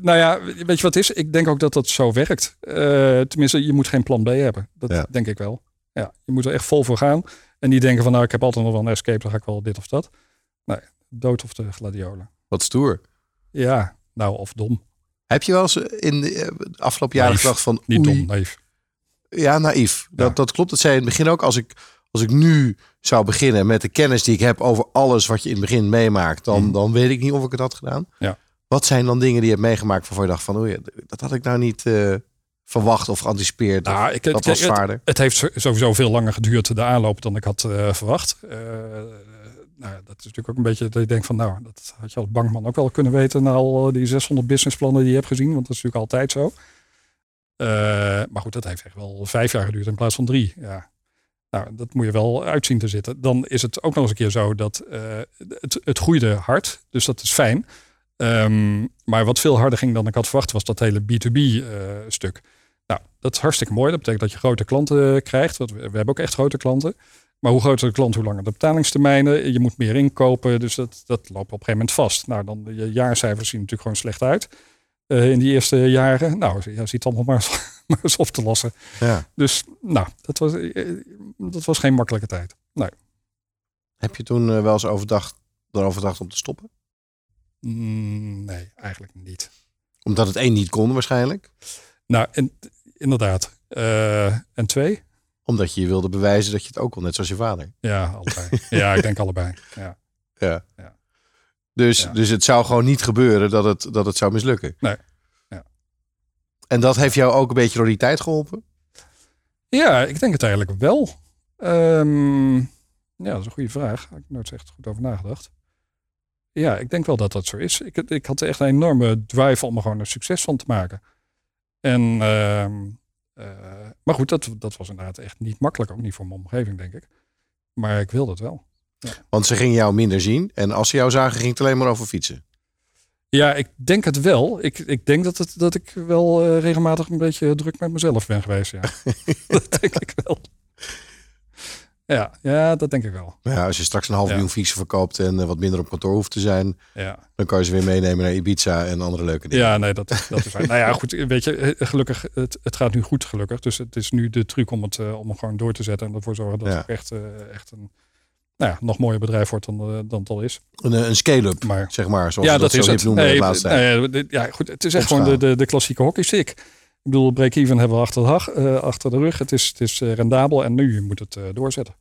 nou ja, weet je wat het is? Ik denk ook dat dat zo werkt. Eh, tenminste, je moet geen plan B hebben. Dat Ja. denk ik wel. Ja, je moet er echt vol voor gaan. En niet denken van, nou, ik heb altijd nog wel een escape. Dan ga ik wel dit of dat. Nee, dood of de gladiolen. Wat stoer. Ja, nou, of dom. Heb je wel eens in de eh, afgelopen jaren gedacht van... Niet oei, dom, naïef. Ja, naïef. Dat, Ja. dat klopt. Dat zei je in het begin ook. Als ik, als ik nu zou beginnen met de kennis die ik heb over alles wat je in het begin meemaakt, dan, Mhm. dan weet ik niet of ik het had gedaan. Ja. Wat zijn dan dingen die je hebt meegemaakt waarvan je dacht van, ja, dat had ik nou niet eh, verwacht of geanticipeerd. Nou, of ik- dat ik- was het- zwaarder. Het heeft zo- sowieso veel langer geduurd de aanloop dan ik had eh, verwacht. Eh, nou, dat is natuurlijk ook een beetje dat je denkt van nou, dat had je als bankman ook wel kunnen weten na al die 600 businessplannen die je hebt gezien, want dat is natuurlijk altijd zo. Eh, maar goed, dat heeft echt wel vijf jaar geduurd in plaats van drie. Ja. Nou, dat moet je wel uitzien te zitten. Dan is het ook nog eens een keer zo dat eh, het, het groeide hard, dus dat is fijn. Ehm, maar wat veel harder ging dan ik had verwacht was dat hele B2B-stuk. Nou, dat is hartstikke mooi. Dat betekent dat je grote klanten krijgt. Want we, we hebben ook echt grote klanten. Maar hoe groter de klant, hoe langer de betalingstermijnen. Je moet meer inkopen. Dus dat, dat loopt op een gegeven moment vast. Nou, dan je jaarcijfers zien natuurlijk gewoon slecht uit. eh, in die eerste jaren. Nou, je ziet allemaal maar, eens- maar eens op te lossen. Ja. Dus nou, dat was, eh, dat was geen makkelijke tijd. Nee. Heb je toen eh, wel eens overdacht, erover gedacht om te stoppen? Mm, nee, eigenlijk niet. Omdat het één niet kon waarschijnlijk. Nou, en, inderdaad. En twee? Omdat je je wilde bewijzen dat je het ook kon, net zoals je vader. Ja, allebei. ja, ik denk allebei. Ja. Ja. Ja. Dus, Ja. dus het zou gewoon niet gebeuren dat het, dat het zou mislukken. Nee. Ja. En dat heeft jou ook een beetje door die tijd geholpen? Ja, ik denk het eigenlijk wel. Ehm, ja, dat is een goede vraag. Daar heb ik nooit echt goed over nagedacht. Ja, ik denk wel dat dat zo is. Ik, ik had echt een enorme drive om er gewoon een succes van te maken. En, ehm, eh, maar goed, dat, dat was inderdaad echt niet makkelijk. Ook niet voor mijn omgeving, denk ik. Maar ik wilde het wel. Want ze gingen jou minder zien. En als ze jou zagen, ging het alleen maar over fietsen. Ja, ik denk het wel. Ik, ik denk dat, het, dat ik wel eh, regelmatig een beetje druk met mezelf ben geweest. Ja. dat denk ik wel. Ja, ja, dat denk ik wel. Ja, als je straks een half miljoen fietsen verkoopt en eh, wat minder op kantoor hoeft te zijn, ja. dan kan je ze weer meenemen naar Ibiza en andere leuke dingen. Ja, nee, dat, dat is waar. nou ja, goed, weet je, eh, gelukkig, het, het gaat nu goed, gelukkig. Dus het is nu de truc om het, eh, om gewoon door te zetten en ervoor zorgen dat het echt, echt een nou ja, nog mooier bedrijf wordt dan, dan het al is. Een, een scale-up, zeg maar, zoals ja, dat, dat is zo het. noemen nee, nee, ja, goed, het is echt gewoon de, de, de klassieke hockeystick. Ik bedoel, break-even hebben we achter de, eh, achter de rug. Het is, het is eh, rendabel en nu moet het eh, doorzetten.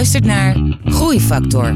luistert naar Groeifactor.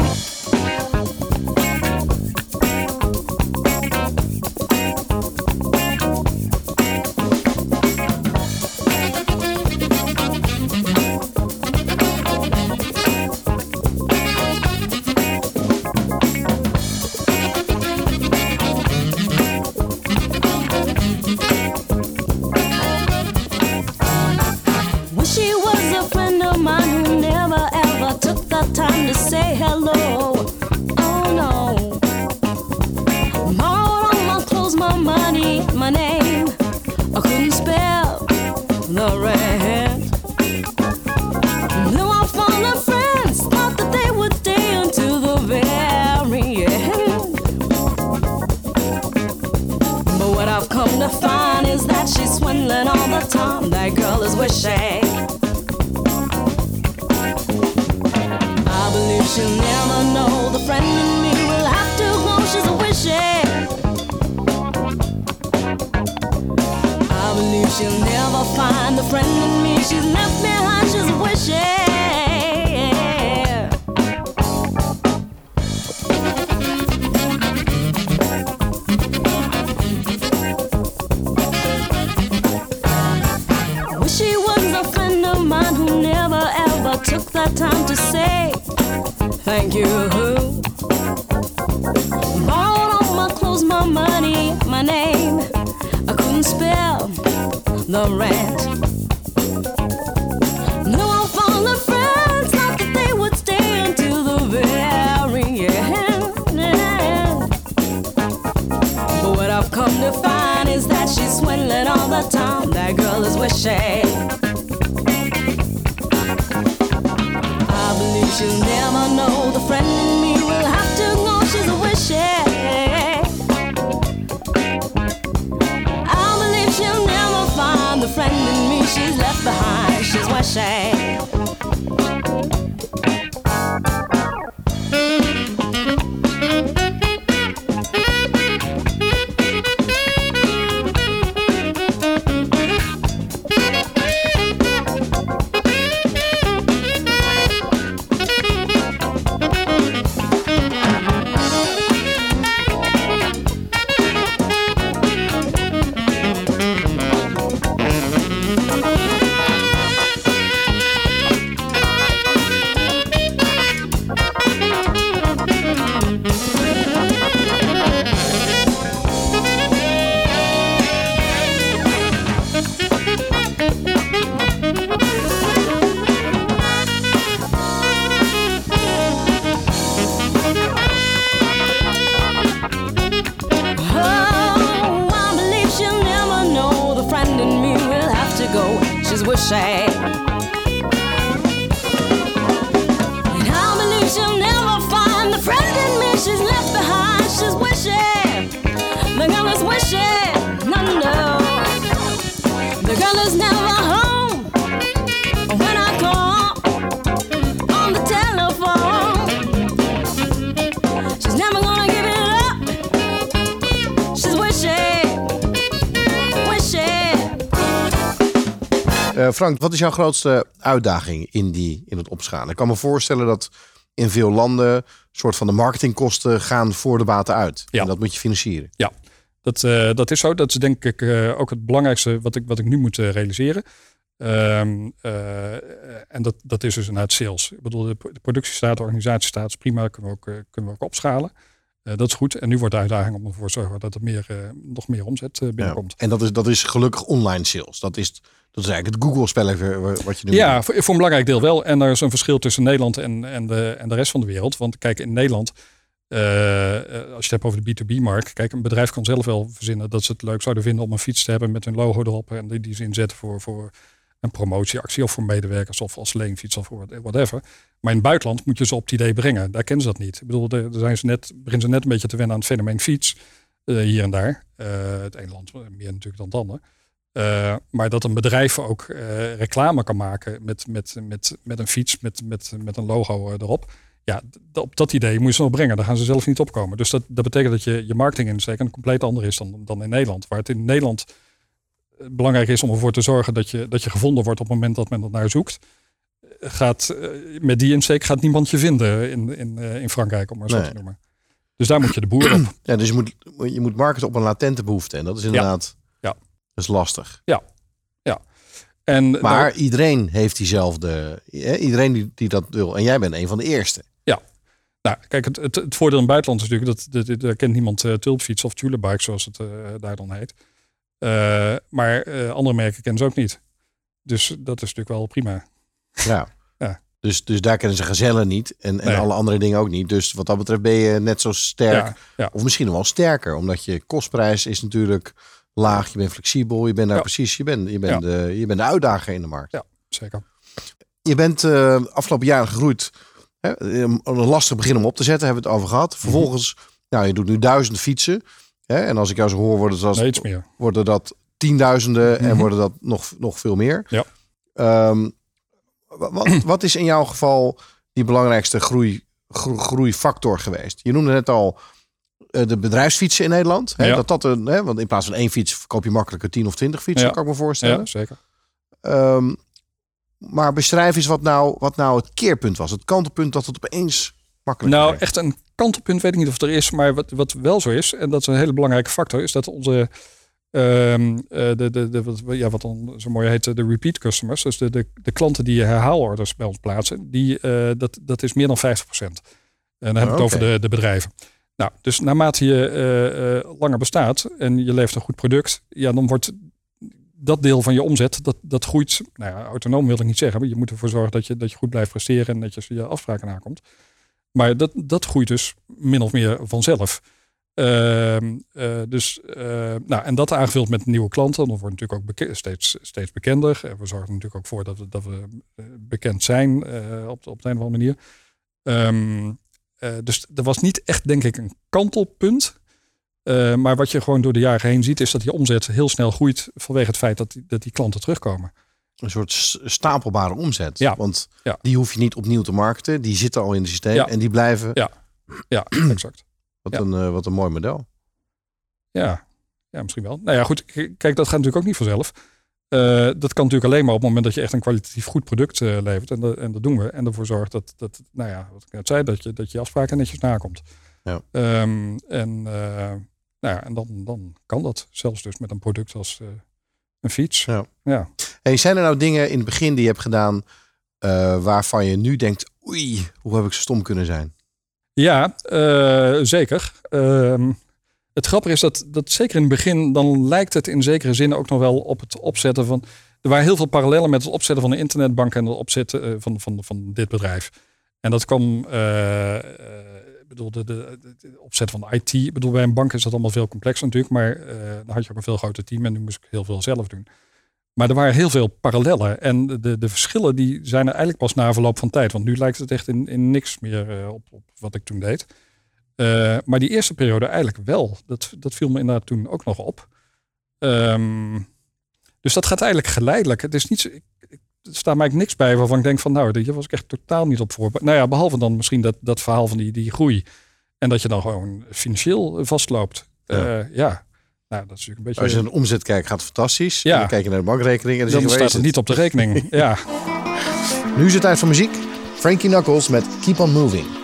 Frank, wat is jouw grootste uitdaging in, die, in het opschalen? Ik kan me voorstellen dat in veel landen soort van de marketingkosten gaan voor de baten uit. Ja. En dat moet je financieren. Ja, dat, eh, dat is zo. Dat is denk ik eh, ook het belangrijkste wat ik, wat ik nu moet eh, realiseren. Ehm, eh, en dat, dat is dus inderdaad sales. Ik bedoel, de, productie staat, de organisatie staat, is prima. Kunnen we ook, kunnen we ook opschalen. Dat is goed. En nu wordt de uitdaging om ervoor te zorgen dat er meer, nog meer omzet Ja. binnenkomt. En dat is, dat is gelukkig online sales. Dat is, dat is eigenlijk het Google-spel even wa- wat je nu Ja, voor, voor een belangrijk deel wel. En er is een verschil tussen Nederland en, en, de, en de rest van de wereld. Want kijk, in Nederland, eh, eh, als je het hebt over de B2B-markt. Kijk, een bedrijf kan zelf wel verzinnen dat ze het leuk zouden vinden om een fiets te hebben met hun logo erop. En die, die ze inzetten voor, voor een promotieactie of voor medewerkers of als leenfiets of voor whatever. Maar in het buitenland moet je ze op het idee brengen. Daar kennen ze dat niet. Ik bedoel, daar zijn ze net, beginnen ze net een beetje te wennen aan het fenomeen fiets. eh, hier en daar. Eh, het ene land meer natuurlijk dan het andere. Eh, maar dat een bedrijf ook eh, reclame kan maken met, met, met, met een fiets, met, met, met een logo eh, erop. Ja, op dat idee moet je ze nog brengen. Daar gaan ze zelf niet opkomen. Dus dat, dat betekent dat je je marketing insteek een compleet ander is dan, dan in Nederland. Waar het in Nederland belangrijk is om ervoor te zorgen dat je, dat je gevonden wordt op het moment dat men dat naar zoekt. Gaat, met die insteek gaat niemand je vinden in, in, in Frankrijk, om maar zo Nee. te noemen. Dus daar moet je de boer op. Ja, dus je moet, je moet marketen op een latente behoefte. En dat is inderdaad Ja. Dat is lastig. En Maar iedereen heeft diezelfde... hè, Iedereen die, die dat wil. En jij bent een van de eerste. Nou, kijk, het, het, het voordeel in het buitenland is natuurlijk dat, dat, daar kent niemand uh, tulpfiets of tulebike, zoals het uh, daar dan heet. Uh, maar uh, andere merken kennen ze ook niet. Dus dat is natuurlijk wel prima. Ja. ja. Dus, dus daar kennen ze gazellen niet en, en nee. alle andere dingen ook niet. Dus wat dat betreft ben je net zo sterk. Ja, ja. Of misschien wel sterker, omdat je kostprijs is natuurlijk laag. Je bent flexibel, je bent daar ja. precies. Je bent, je, bent de, je bent de uitdager in de markt. Ja, zeker. Je bent uh, afgelopen jaren gegroeid. Hè, een lastig begin om op te zetten, hebben we het over gehad. Vervolgens, nou, je doet nu duizend fietsen. Hè, en als ik jou zo hoor, worden dat, nee, meer. worden dat tienduizenden en Mhm. worden dat nog, nog veel meer. Ja. Ehm, wa- wat, wat is in jouw geval die belangrijkste groei, gro- groeifactor geweest? Je noemde net al eh, de bedrijfsfietsen in Nederland. Hè, Ja. dat dat een, hè, want in plaats van één fiets verkoop je makkelijker 10 of 20 fietsen, Ja. kan ik me voorstellen. Ja, zeker. Ehm, maar beschrijf eens wat nou, wat nou het keerpunt was. Het kantelpunt dat het opeens makkelijk Nou, werd. echt een kantelpunt weet ik niet of er is. Maar wat, wat wel zo is, en dat is een hele belangrijke factor, is dat onze, eh, de, de, de, wat, ja, wat dan zo mooi heet, de repeat customers, dus de, de, de klanten die herhaalorders bij ons plaatsen, die, eh, dat, dat is meer dan 50%. En dan heb ik het Oh, over de, de bedrijven. Nou, dus naarmate je eh, eh, langer bestaat en je levert een goed product, ja, dan wordt dat deel van je omzet, dat, dat groeit, nou ja, autonoom wil ik niet zeggen, maar je moet ervoor zorgen dat je, dat je goed blijft presteren en dat je je afspraken nakomt. Maar dat, dat groeit dus min of meer vanzelf. Eh, dus, nou, en dat aangevuld met nieuwe klanten, dan wordt natuurlijk ook steeds, steeds bekender. En we zorgen natuurlijk ook voor dat we, dat we bekend zijn op, op de een of andere manier. Eh, dus er was niet echt, denk ik, een kantelpunt. Eh, maar wat je gewoon door de jaren heen ziet, is dat die omzet heel snel groeit vanwege het feit dat die, dat die klanten terugkomen. Een soort stapelbare omzet. Ja. Want Ja. die hoef je niet opnieuw te marketen. Die zitten al in het systeem Ja. en die blijven. Ja. Ja, exact. Wat, een, eh, wat een mooi model. Ja, ja, misschien wel. Nou ja, goed. Kijk, dat gaat natuurlijk ook niet vanzelf. Eh, dat kan natuurlijk alleen maar op het moment dat je echt een kwalitatief goed product eh, levert. En, dat- en dat doen we. En ervoor zorgt dat, dat, nou ja, wat ik net zei, dat je, dat je afspraken netjes nakomt. Ja. Ehm, en, eh, nou ja, en dan, dan kan dat zelfs dus met een product als een fiets. Ja. Ja. Hey, zijn er nou dingen in het begin die je hebt gedaan waarvan je nu denkt, oei, hoe heb ik zo stom kunnen zijn? Ja, zeker. Ehm, het grappige is dat, dat zeker in het begin, dan lijkt het in zekere zin ook nog wel op het opzetten van. Er waren heel veel parallellen met het opzetten van de internetbank en het opzetten eh, van, van, van dit bedrijf. En dat kwam, eh, eh, ik bedoel, de, de, opzet van IT. Ik bedoel, bij een bank is dat allemaal veel complexer natuurlijk, maar dan had je ook een veel groter team en nu moest ik heel veel zelf doen. Maar er waren heel veel parallellen. En de, de verschillen die zijn er eigenlijk pas na verloop van tijd. Want nu lijkt het echt in, in niks meer op, op wat ik toen deed. Eh, maar die eerste periode eigenlijk wel. Dat, dat viel me inderdaad toen ook nog op. Ehm, dus dat gaat eigenlijk geleidelijk. Het is niet zo, ik, ik- er staat mij niks bij waarvan ik denk van nou, hier was ik echt totaal niet op voorbereid. Nou ja, behalve dan misschien dat, dat verhaal van die, die groei. En dat je dan gewoon financieel vastloopt. Ja. Ja, ja. Nou, dat is natuurlijk een beetje... Als je naar de omzet kijkt, gaat het fantastisch. Ja. En dan kijk je naar de bankrekening en dan, je, staat het niet op de rekening. ja. Nu is het tijd voor muziek. Frankie Knuckles met Keep on Moving.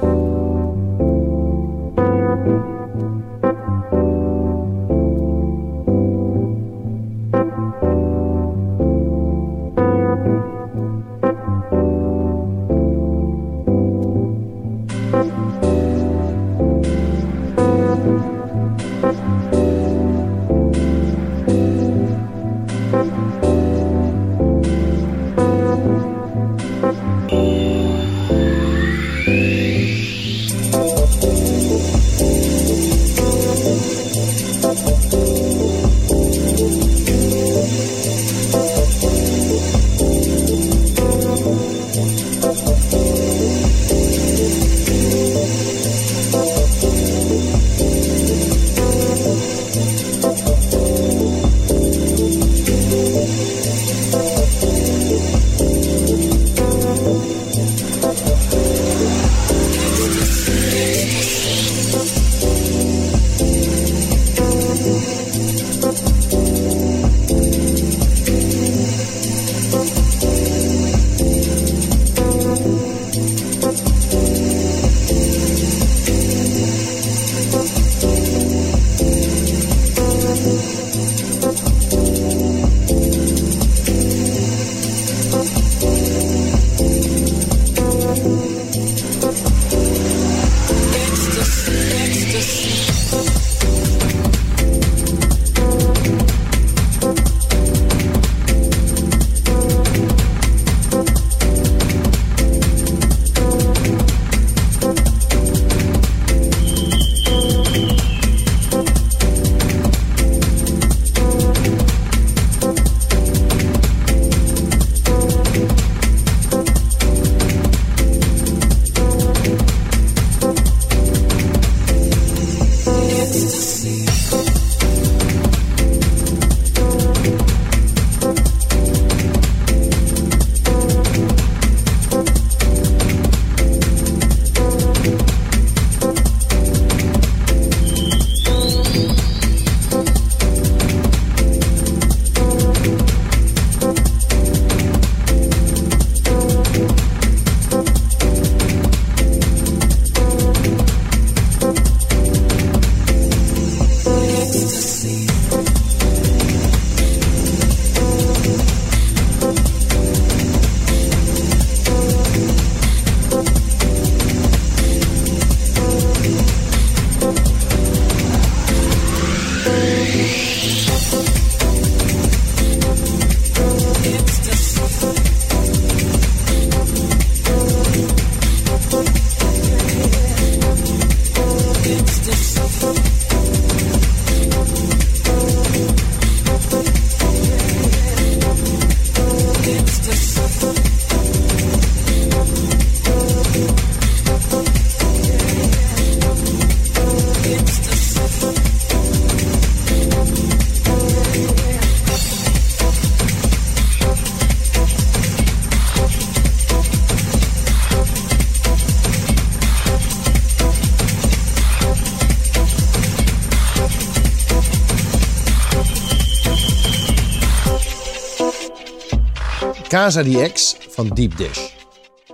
Casa di Ex van Deep Dish.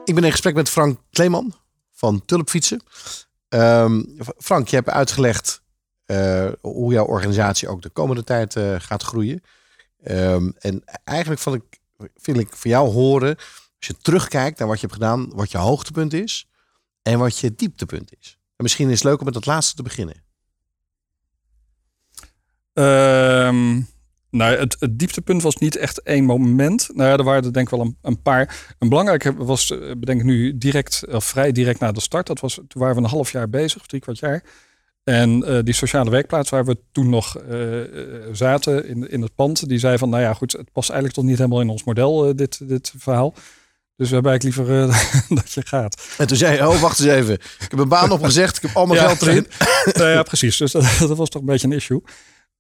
Ik ben in gesprek met Frank Kleeman van Tulpfietsen. Ehm, Frank, je hebt uitgelegd eh, hoe jouw organisatie ook de komende tijd eh, gaat groeien. Ehm, en eigenlijk vond ik, vind ik van jou horen, als je terugkijkt naar wat je hebt gedaan, wat je hoogtepunt is en wat je dieptepunt is. En misschien is het leuk om met dat laatste te beginnen. Ehm, nou, het, het dieptepunt was niet echt één moment. Nou ja, er waren er denk ik wel een, een paar. Een belangrijke was, eh, bedenk ik nu, direct, of vrij direct na de start. Dat was, toen waren we een half jaar bezig, drie kwart jaar. En eh, die sociale werkplaats waar we toen nog eh, eh, zaten in, in het pand, die zei van, nou ja, goed, het past eigenlijk toch niet helemaal in ons model, eh, dit, dit verhaal. Dus we hebben eigenlijk liever eh, dat je gaat. En toen zei je, oh wacht eens even. Ik heb een baan opgezegd, ik heb al mijn geld erin. nou ja, precies. Dus dat, dat was toch een beetje een issue.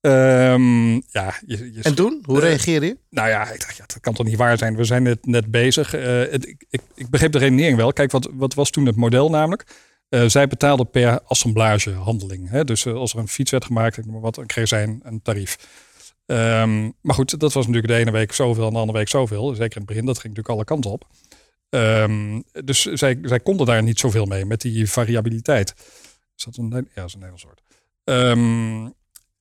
Ehm, ja, je, je En toen, hoe Eh, reageerde je? Nou ja, ik dacht, ja, dat kan toch niet waar zijn. We zijn net, net bezig. Eh, het- ik, ik, ik begreep de redenering wel. Kijk, wat, wat was toen het model namelijk? Eh, zij betaalden per assemblagehandeling. Hè? Dus als er een fiets werd gemaakt, ik noem maar wat, dan kreeg zij een, een tarief. Ehm, maar goed, dat was natuurlijk de ene week zoveel en de andere week zoveel. Zeker in het begin, dat ging natuurlijk alle kanten op. Ehm, dus zij, zij konden daar niet zoveel mee met die variabiliteit. Is dat een, ja, dat is een Nederlands woord. Ehm,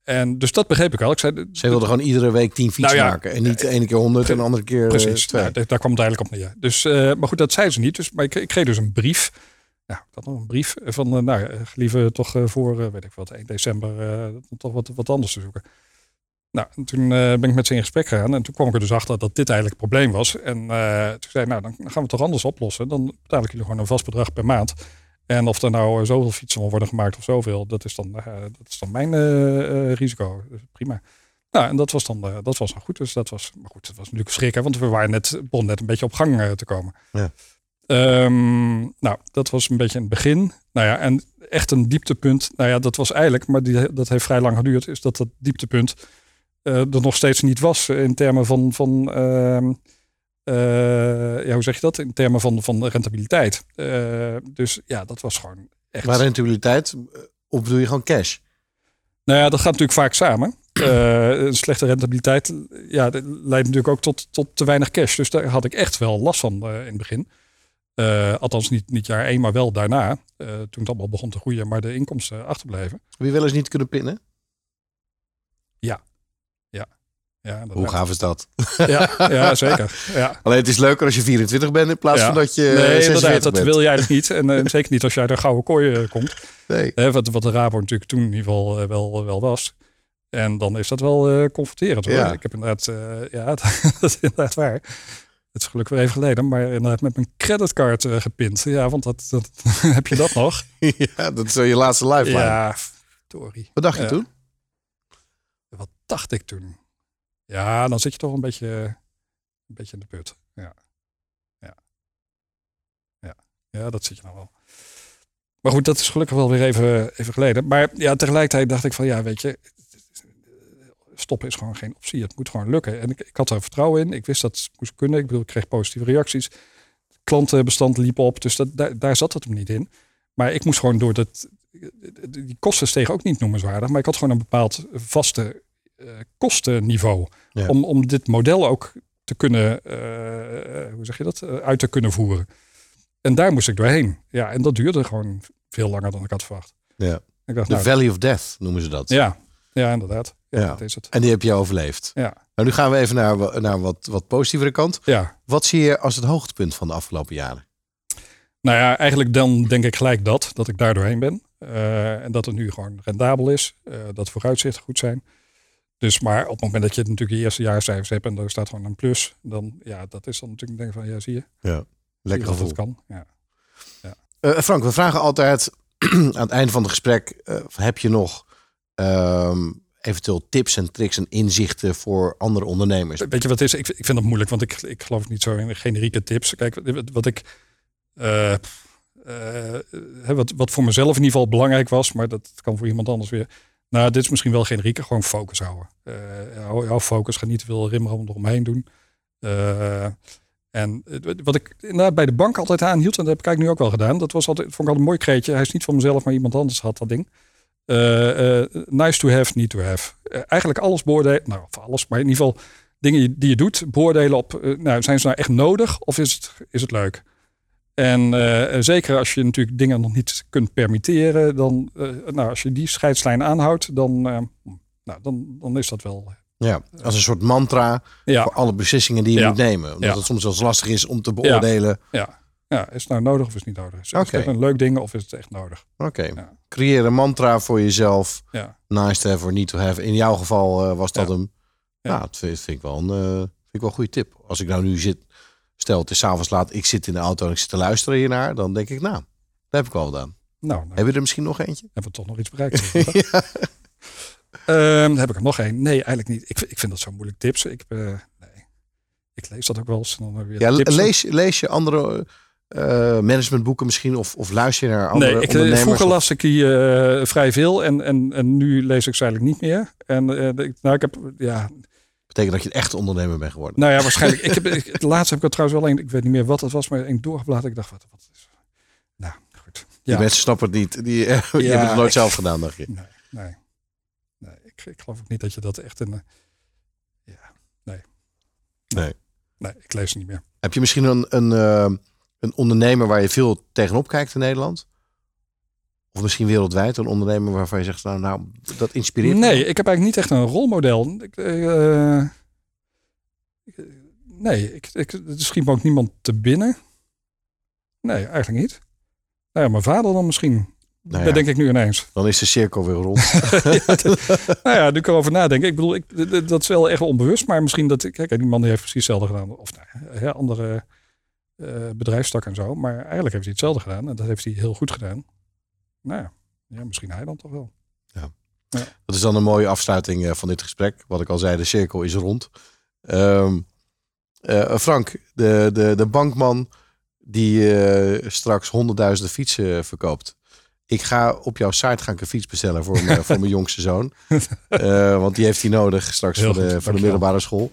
en dus dat begreep ik wel. Ik zei, Zij wilden gewoon iedere week tien fiets Nou ja, maken. En niet de ene keer honderd en de andere keer eh, Precies, twee. nou, daar- kwam het eigenlijk op neer. Dus, eh, maar goed, dat zei ze niet. Dus, maar ik, ik kreeg dus een brief. Nou, had nog een brief van, eh, nou, eh, liever toch eh, voor, eh, weet ik wat, 1 december eh, toch wat, wat anders te zoeken. Nou, en toen eh, ben ik met ze in gesprek gegaan. En toen kwam ik er dus achter dat dit eigenlijk het probleem was. En eh, toen zei ik, nou, dan gaan we het toch anders oplossen. Dan betaal ik jullie gewoon een vast bedrag per maand. En of er nou eh, zoveel fietsen van worden gemaakt of zoveel, dat is dan, eh, dat is dan mijn eh, risico. Dus prima. Nou, en dat was dan, dat was dan goed. Dus dat was, maar goed, het was natuurlijk schrikken, want we waren net, begonnen net een beetje op gang te komen. Ja. Ehm, nou, dat was een beetje in het begin. Nou ja, en echt een dieptepunt. Nou ja, dat was eigenlijk, maar die, dat heeft vrij lang geduurd, is dat dat dieptepunt eh, er nog steeds niet was in termen van, van ehm, eh, ja, hoe zeg je dat? In termen van, van rentabiliteit. Eh, dus ja, dat was gewoon echt. Maar rentabiliteit, eh, of bedoel je gewoon cash? Nou ja, dat gaat natuurlijk vaak samen. Eh, een slechte rentabiliteit ja, dat leidt natuurlijk ook tot, tot te weinig cash. Dus daar had ik echt wel last van eh, in het begin. Eh, althans niet, niet jaar één, maar wel daarna. eh, toen het allemaal begon te groeien, maar de inkomsten achterbleven. Wie wel eens niet kunnen pinnen? Ja, Hoe gaaf is dat? Ja, ja, zeker. Ja. Alleen het is leuker als je 24 bent in plaats van dat je Nee, 46 inderdaad, dat bent. wil jij eigenlijk niet. En eh, zeker niet als jij uit de gouden kooi eh, komt. Nee. Wat, wat de Rabo natuurlijk toen in ieder geval eh, wel, wel was. En dan is dat wel confronterend hoor. Ja. Ik heb inderdaad, ja, dat is inderdaad waar. Het is gelukkig weer even geleden, maar inderdaad met mijn creditcard gepind. Ja, want dat, dat heb je dat nog. ja, dat is je laatste lifeline. Ja, sorry. Wat dacht je toen? Wat dacht ik toen? Ja, dan zit je toch een beetje, een beetje in de put. Ja. Ja. Ja. Dat zit je nou wel. Maar goed, dat is gelukkig wel weer even, even geleden. Maar ja, tegelijkertijd dacht ik van ja, weet je, stoppen is gewoon geen optie. Het moet gewoon lukken. En ik, ik had er vertrouwen in. Ik wist dat het moest kunnen. Ik bedoel, ik kreeg positieve reacties. Klantenbestand liep op. Dus dat, daar, zat het hem niet in. Maar ik moest gewoon door dat. Die kosten stegen ook niet noemenswaardig. Maar ik had gewoon een bepaald vaste kostenniveau. Ja. Om, om dit model ook te kunnen, eh, hoe zeg je dat, Eh, uit te kunnen voeren. En daar moest ik doorheen. Ja, en dat duurde gewoon veel langer dan ik had verwacht. Ja. Ik dacht, De nou, Valley of Death noemen ze dat. ja, ja, inderdaad. Ja, Ja. dat is het. En die heb je overleefd. Ja, Nou, nu gaan we even naar, naar wat, wat positievere kant. ja. Wat zie je als het hoogtepunt van de afgelopen jaren? Nou ja, eigenlijk dan denk ik gelijk dat, dat ik daar doorheen ben. Eh, en dat het nu gewoon rendabel is. eh, dat vooruitzichten goed zijn. Dus maar op het moment dat je natuurlijk je eerste jaarcijfers hebt en er staat gewoon een plus, dan ja, dat is dan natuurlijk denk ik van ja, zie je. Ja. Lekker dat gevoel. het kan. Ja. Eh, Frank, we vragen altijd aan het einde van het gesprek: eh, heb je nog ehm, eventueel tips en tricks en inzichten voor andere ondernemers? Weet je wat is? Ik, ik vind dat moeilijk, want ik, ik geloof niet zo in generieke tips. Kijk, wat- wat ik. eh, wat, wat voor mezelf in ieder geval belangrijk was, maar dat kan voor iemand anders weer. Nou, dit is misschien wel generieke, gewoon focus houden. Eh hou, hou focus, ga niet te veel rimram eromheen doen. Eh, en eh, wat ik inderdaad bij de bank altijd aanhield, en dat heb ik eigenlijk nu ook wel gedaan, dat was altijd, vond ik altijd een mooi kreetje. Hij is niet van mezelf, maar iemand anders had dat ding. Eh, eh, nice to have, need to have. Eh, eigenlijk alles beoordelen, nou, of alles, maar in ieder geval dingen die je doet, beoordelen op, eh, nou, zijn ze nou echt nodig of is het, is het leuk? En eh, zeker als je natuurlijk dingen nog niet kunt permitteren, dan, eh, nou, als je die scheidslijn aanhoudt, dan, eh, nou, dan, dan is dat wel. Ja, als een soort mantra Ja, voor alle beslissingen die je Ja. moet nemen. Omdat Ja. het soms wel eens lastig is om te beoordelen. ja, ja, is het nou nodig of is het niet nodig? Is het Oké. een leuk ding of is het echt nodig? Oké, creëer een mantra voor jezelf. Ja, Nice to have or need to have. In jouw geval was dat hem. Ja. Ja, dat vind, ik wel een, vind ik wel een goede tip. Als ik nou nu zit, stel het is s'avonds laat, ik zit in de auto en ik zit te luisteren hiernaar, dan denk ik, nou, dat heb ik wel gedaan. nou, dan Heb je er misschien nog eentje? hebben we toch nog iets bereikt. Ehm, heb ik er nog één? Nee, eigenlijk niet. Ik, vind- ik vind dat zo moeilijk tips. Ik, eh, nee. ik lees dat ook wel eens. en Dan weer Ja, lees, lees je andere eh, managementboeken misschien of, of luister je naar andere Nee, ik, eh, ondernemers? vroeger of- las ik die eh, vrij veel en, en, en nu lees ik ze eigenlijk niet meer. En ik- nou, ik heb, ja, betekent dat je een echte ondernemer bent geworden. nou ja, waarschijnlijk. ik heb, ik, het laatste heb ik trouwens wel een, ik weet niet meer wat het was, maar een doorgebladerd. Ik dacht, wat, wat is. Nou, goed. Die Ja, mensen snappen het niet. Die, je hebt Ja, het nooit zelf gedaan, dacht je. nee, nee. nee ik, ik geloof ook niet dat je dat echt in. Nee. Nee, ik lees ze niet meer. Heb je misschien een, een, eh, een ondernemer waar je veel tegenop kijkt in Nederland? Of misschien wereldwijd een ondernemer waarvan je zegt, nou, nou dat inspireert me? Nee, ik heb eigenlijk niet echt een rolmodel. Ik, ik- nee, ik, ik, er schiet me ook niemand te binnen. Nee, eigenlijk niet. Nou ja, mijn vader dan misschien. Nou Dat denk ik nu ineens. Dan is de cirkel weer rond. ja, nou ja, nu kan ik erover nadenken. Ik bedoel, ik, dat is wel echt onbewust. Maar misschien dat... Kijk, die man die heeft precies hetzelfde gedaan. Of nou, ja, andere eh bedrijfstakken en zo. Maar eigenlijk heeft hij hetzelfde gedaan. En dat heeft hij heel goed gedaan. Nou ja, ja misschien hij dan toch wel. Dat is dan een mooie afsluiting eh, van dit gesprek. Wat ik al zei, de cirkel is rond. Ehm, eh, Frank, de, de, de bankman die eh, straks honderdduizenden fietsen verkoopt. Ik ga op jouw site ga ik een fiets bestellen voor, mijn- voor mijn jongste zoon. Want die heeft hij nodig straks Heel voor de, goed, voor de middelbare school.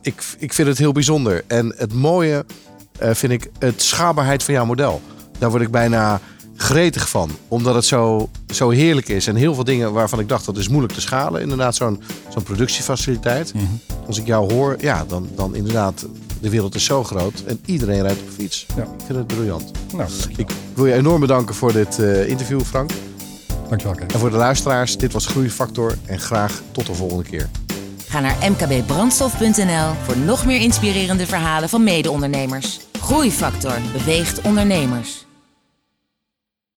Ik, ik vind het heel bijzonder. En het mooie vind ik het schaalbaarheid van jouw model. Daar word ik bijna gretig van. Omdat het zo, zo heerlijk is. En heel veel dingen waarvan ik dacht dat is moeilijk te schalen. Inderdaad, zo'n zo'n productiefaciliteit. Mhm. Als ik jou hoor, ja, dan, dan inderdaad, de wereld is zo groot. En iedereen rijdt op fiets. Ja. Ik vind het briljant. Nou, Ik wil je enorm bedanken voor dit eh, interview, Frank. dankjewel Kees. En voor de luisteraars, dit was Groeifactor. En graag tot de volgende keer. Ga naar mkbbrandstof.nl voor nog meer inspirerende verhalen van mede-ondernemers. Groeifactor beweegt ondernemers.